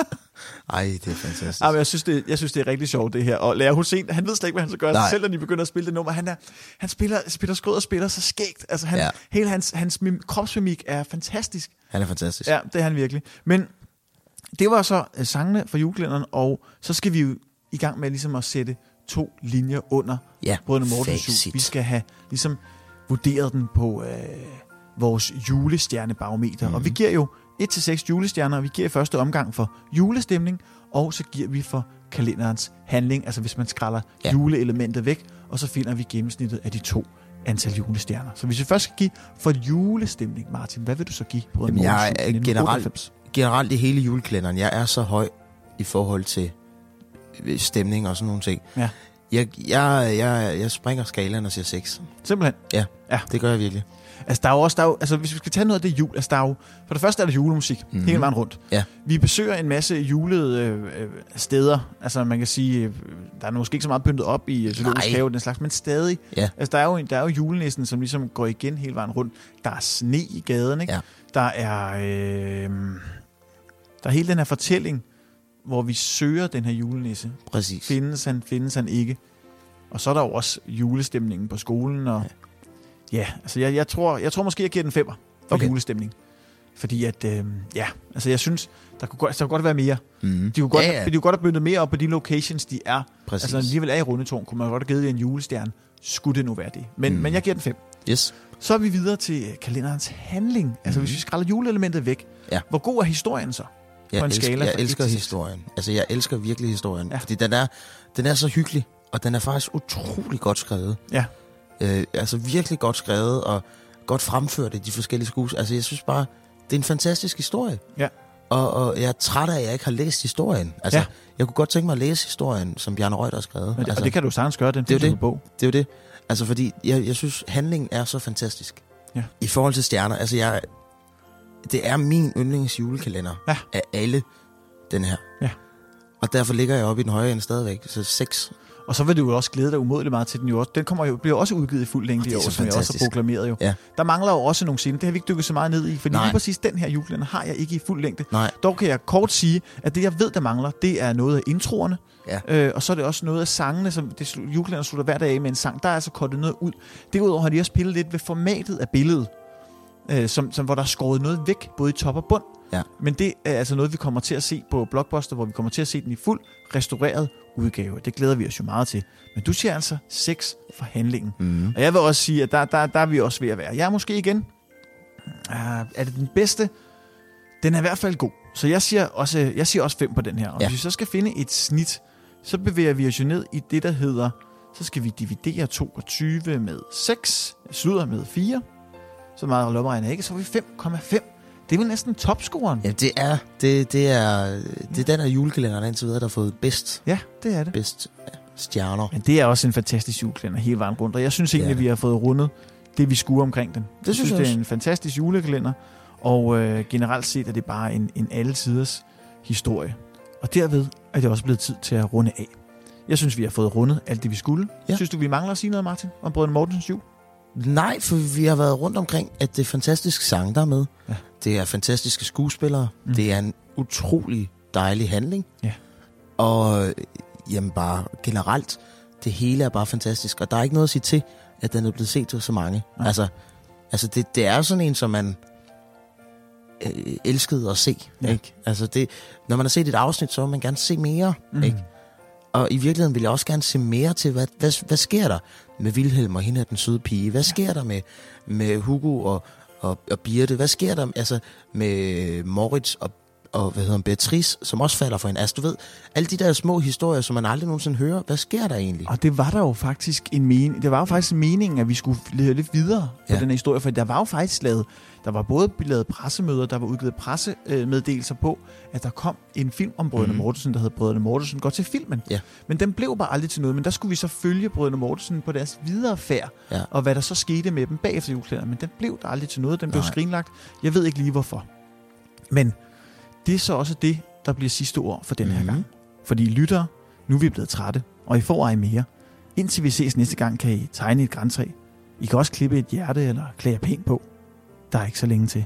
Ej, det er fantastisk. Ja, men jeg, synes, det, jeg synes, det er rigtig sjovt, det her. Og Lærer Hussein, han ved slet ikke, hvad han skal gøre, Nej. selv når de begynder at spille det nummer. Han, er, han spiller, spiller skrød og spiller så skægt. Altså, han, ja. Ja. Hele hans, hans mim, kropsmimik er fantastisk. Han er fantastisk. Ja, det er han virkelig. Men det var så uh, sangene fra julekalenderen, og så skal vi jo i gang med ligesom at sætte to linjer under Ja, Brødrene Mortens jul. Vi skal have ligesom vurderet den på øh, vores julestjernebarometer. Mm. Og vi giver jo 1-6 julestjerner, og vi giver i første omgang for julestemning, og så giver vi for kalenderens handling, altså hvis man skræller. Ja. juleelementet væk, og så finder vi gennemsnittet af de to antal julestjerner. Så hvis vi først skal give for julestemning, Martin, hvad vil du så give på Jamen, jeg er generelt, generelt i hele julekalenderen, jeg er så høj i forhold til øh, stemning og sådan nogle ting. Ja. Jeg, jeg, jeg, jeg springer skalaen og siger 6. Simpelthen. Ja, ja, det gør jeg virkelig. Altså, der er jo også, der er jo, altså, hvis vi skal tage noget af det jul, altså, der er jo, for det første er der julemusik, mm-hmm. hele vejen rundt. Ja. Vi besøger en masse julede øh, øh, steder, altså man kan sige, øh, der er måske ikke så meget pyntet op i zoologisk have den slags, men stadig. Ja. Altså, der er, jo, der er jo julenissen, som ligesom går igen hele vejen rundt. Der er sne i gaden, ikke? Ja. Der er, øh, der er hele den her fortælling, hvor vi søger den her julenisse. Præcis. Findes han, findes han ikke? Og så er der jo også julestemningen på skolen, og ja, altså jeg, jeg, tror, jeg tror måske, jeg giver den femmer for okay. Julestemning. Fordi at, øh, ja, altså jeg synes, der kunne, godt, der kunne godt være mere. Mm. De kunne, godt, Ja, ja, ja. de kunne godt have byndet mere op på de locations, de er. Præcis. Altså når de alligevel er i Rundetårn, kunne man godt have givet det en julestjerne. Skulle det nu være det. Men, mm. Mm. men jeg giver den fem. Yes. Så er vi videre til kalenderens handling. Altså hvis vi skræller juleelementet væk. Ja. Hvor god er historien så? Jeg, på en elsker, skala jeg elsker 1 til 6? historien. Altså, jeg elsker virkelig historien. Ja. Fordi den er, den er så hyggelig, og den er faktisk utrolig godt skrevet. Ja. Øh, altså virkelig godt skrevet og godt fremført i de forskellige skues. Altså jeg synes bare, det er en fantastisk historie. Ja. Og, og jeg er træt af, at jeg ikke har læst historien. Altså, Ja. jeg kunne godt tænke mig at læse historien, som Bjarne Reuter har skrevet. Men det, altså, og det kan du sagtens gøre, den det er det. bog. Det er jo det. Altså, fordi jeg, jeg synes, handlingen er så fantastisk. Ja. I forhold til stjerner. Altså, jeg, det er min yndlings julekalender ja. af alle, den her. Ja. Og derfor ligger jeg oppe i den høje ende stadigvæk. Så 6. Og så vil du jo også glæde dig umådeligt meget til den jo også. Den kommer jo, bliver også udgivet i fuld længde i år, som jeg også har fantastisk. proklameret jo. Ja. Der mangler jo også nogle scener. Det har vi ikke dykket så meget ned i, fordi Nej. lige præcis den her julekalender har jeg ikke i fuld længde. Nej. Dog kan jeg kort sige, at det jeg ved, der mangler, det er noget af introerne. Ja. Øh, og så er det også noget af sangene, som det julekalender slutter hver dag af med en sang. Der er altså kortet noget ud. Derudover har de også pillet lidt ved formatet af billedet, øh, som, som, hvor der er skåret noget væk, både i top og bund. Ja. Men det er altså noget, vi kommer til at se på Blockbuster, hvor vi kommer til at se den i fuld restaureret udgave. Det glæder vi os jo meget til. Men du siger altså 6 for handlingen. Mm. Og jeg vil også sige, at der, der, der er vi også ved at være. Jeg er måske igen... Uh, er det den bedste? Den er i hvert fald god. Så jeg siger også, jeg siger også 5 på den her. Og Ja. hvis vi så skal finde et snit, så bevæger vi os jo ned i det, der hedder... Så skal vi dividere 22 med 6. Slutter med 4. Så meget lommeregner jeg ikke. Så er vi 5,5. Det er vel næsten topscoren. Ja, det er, det, det er, det er den her julekalender, der indtil videre, der har fået bedst, Ja, det er det. bedst ja, stjerner. Men det er også en fantastisk julekalender hele vejen rundt. Og jeg synes egentlig, at vi har fået rundet det, vi skulle omkring den. Det synes jeg det er en fantastisk julekalender. Og øh, generelt set er det bare en, en alletiders historie. Og derved er det også blevet tid til at runde af. Jeg synes, vi har fået rundet alt det, vi skulle. Ja. Synes du, vi mangler at sige noget, Martin, om Brødrene Mortensens jul? Nej, for vi har været rundt omkring, at det er fantastiske sang, der er med. Ja. Det er fantastiske skuespillere. Mm. Det er en utrolig dejlig handling. Ja. Og øh, jamen bare generelt, det hele er bare fantastisk. Og der er ikke noget at sige til, at den er blevet set til så mange. Nej. Altså, altså det, det er sådan en, som man øh, elskede at se. Ja. Ikke? Altså det, når man har set et afsnit, så vil man gerne se mere. Mhm. Ikke? Og i virkeligheden vil jeg også gerne se mere til, hvad, hvad, hvad sker der med Vilhelm og hende her, den søde pige? Hvad sker der med, med Hugo og, og, og Birte? Hvad sker der altså, med Moritz og, og hvad hedder han, Beatrice, som også falder for hende? Altså du ved, alle de der små historier, som man aldrig nogensinde hører, hvad sker der egentlig? Og det var der jo faktisk en mening. Det var jo faktisk meningen, at vi skulle lede lidt videre på Ja. den her historie, for der var jo faktisk lavet, der var både lavet pressemøder, der var udgivet pressemeddelelser på, at der kom en film om Brødrene mm. Mortensen, der hed Brødrene Mortensen går til filmen. Ja. Men den blev bare aldrig til noget, men der skulle vi så følge Brødrene Mortensen på deres videre færd, Ja. og hvad der så skete med dem bagefter julekalenderen. Men den blev der aldrig til noget, den blev Nej. skrinlagt. Jeg ved ikke lige hvorfor. Men det er så også det, der bliver sidste ord for den her Mhm. gang. Fordi lyttere, nu er vi blevet trætte, og I får ej mere. Indtil vi ses næste gang, kan I tegne et græntræ. I kan også klippe et hjerte eller klæde pænt på. Der er ikke så længe til.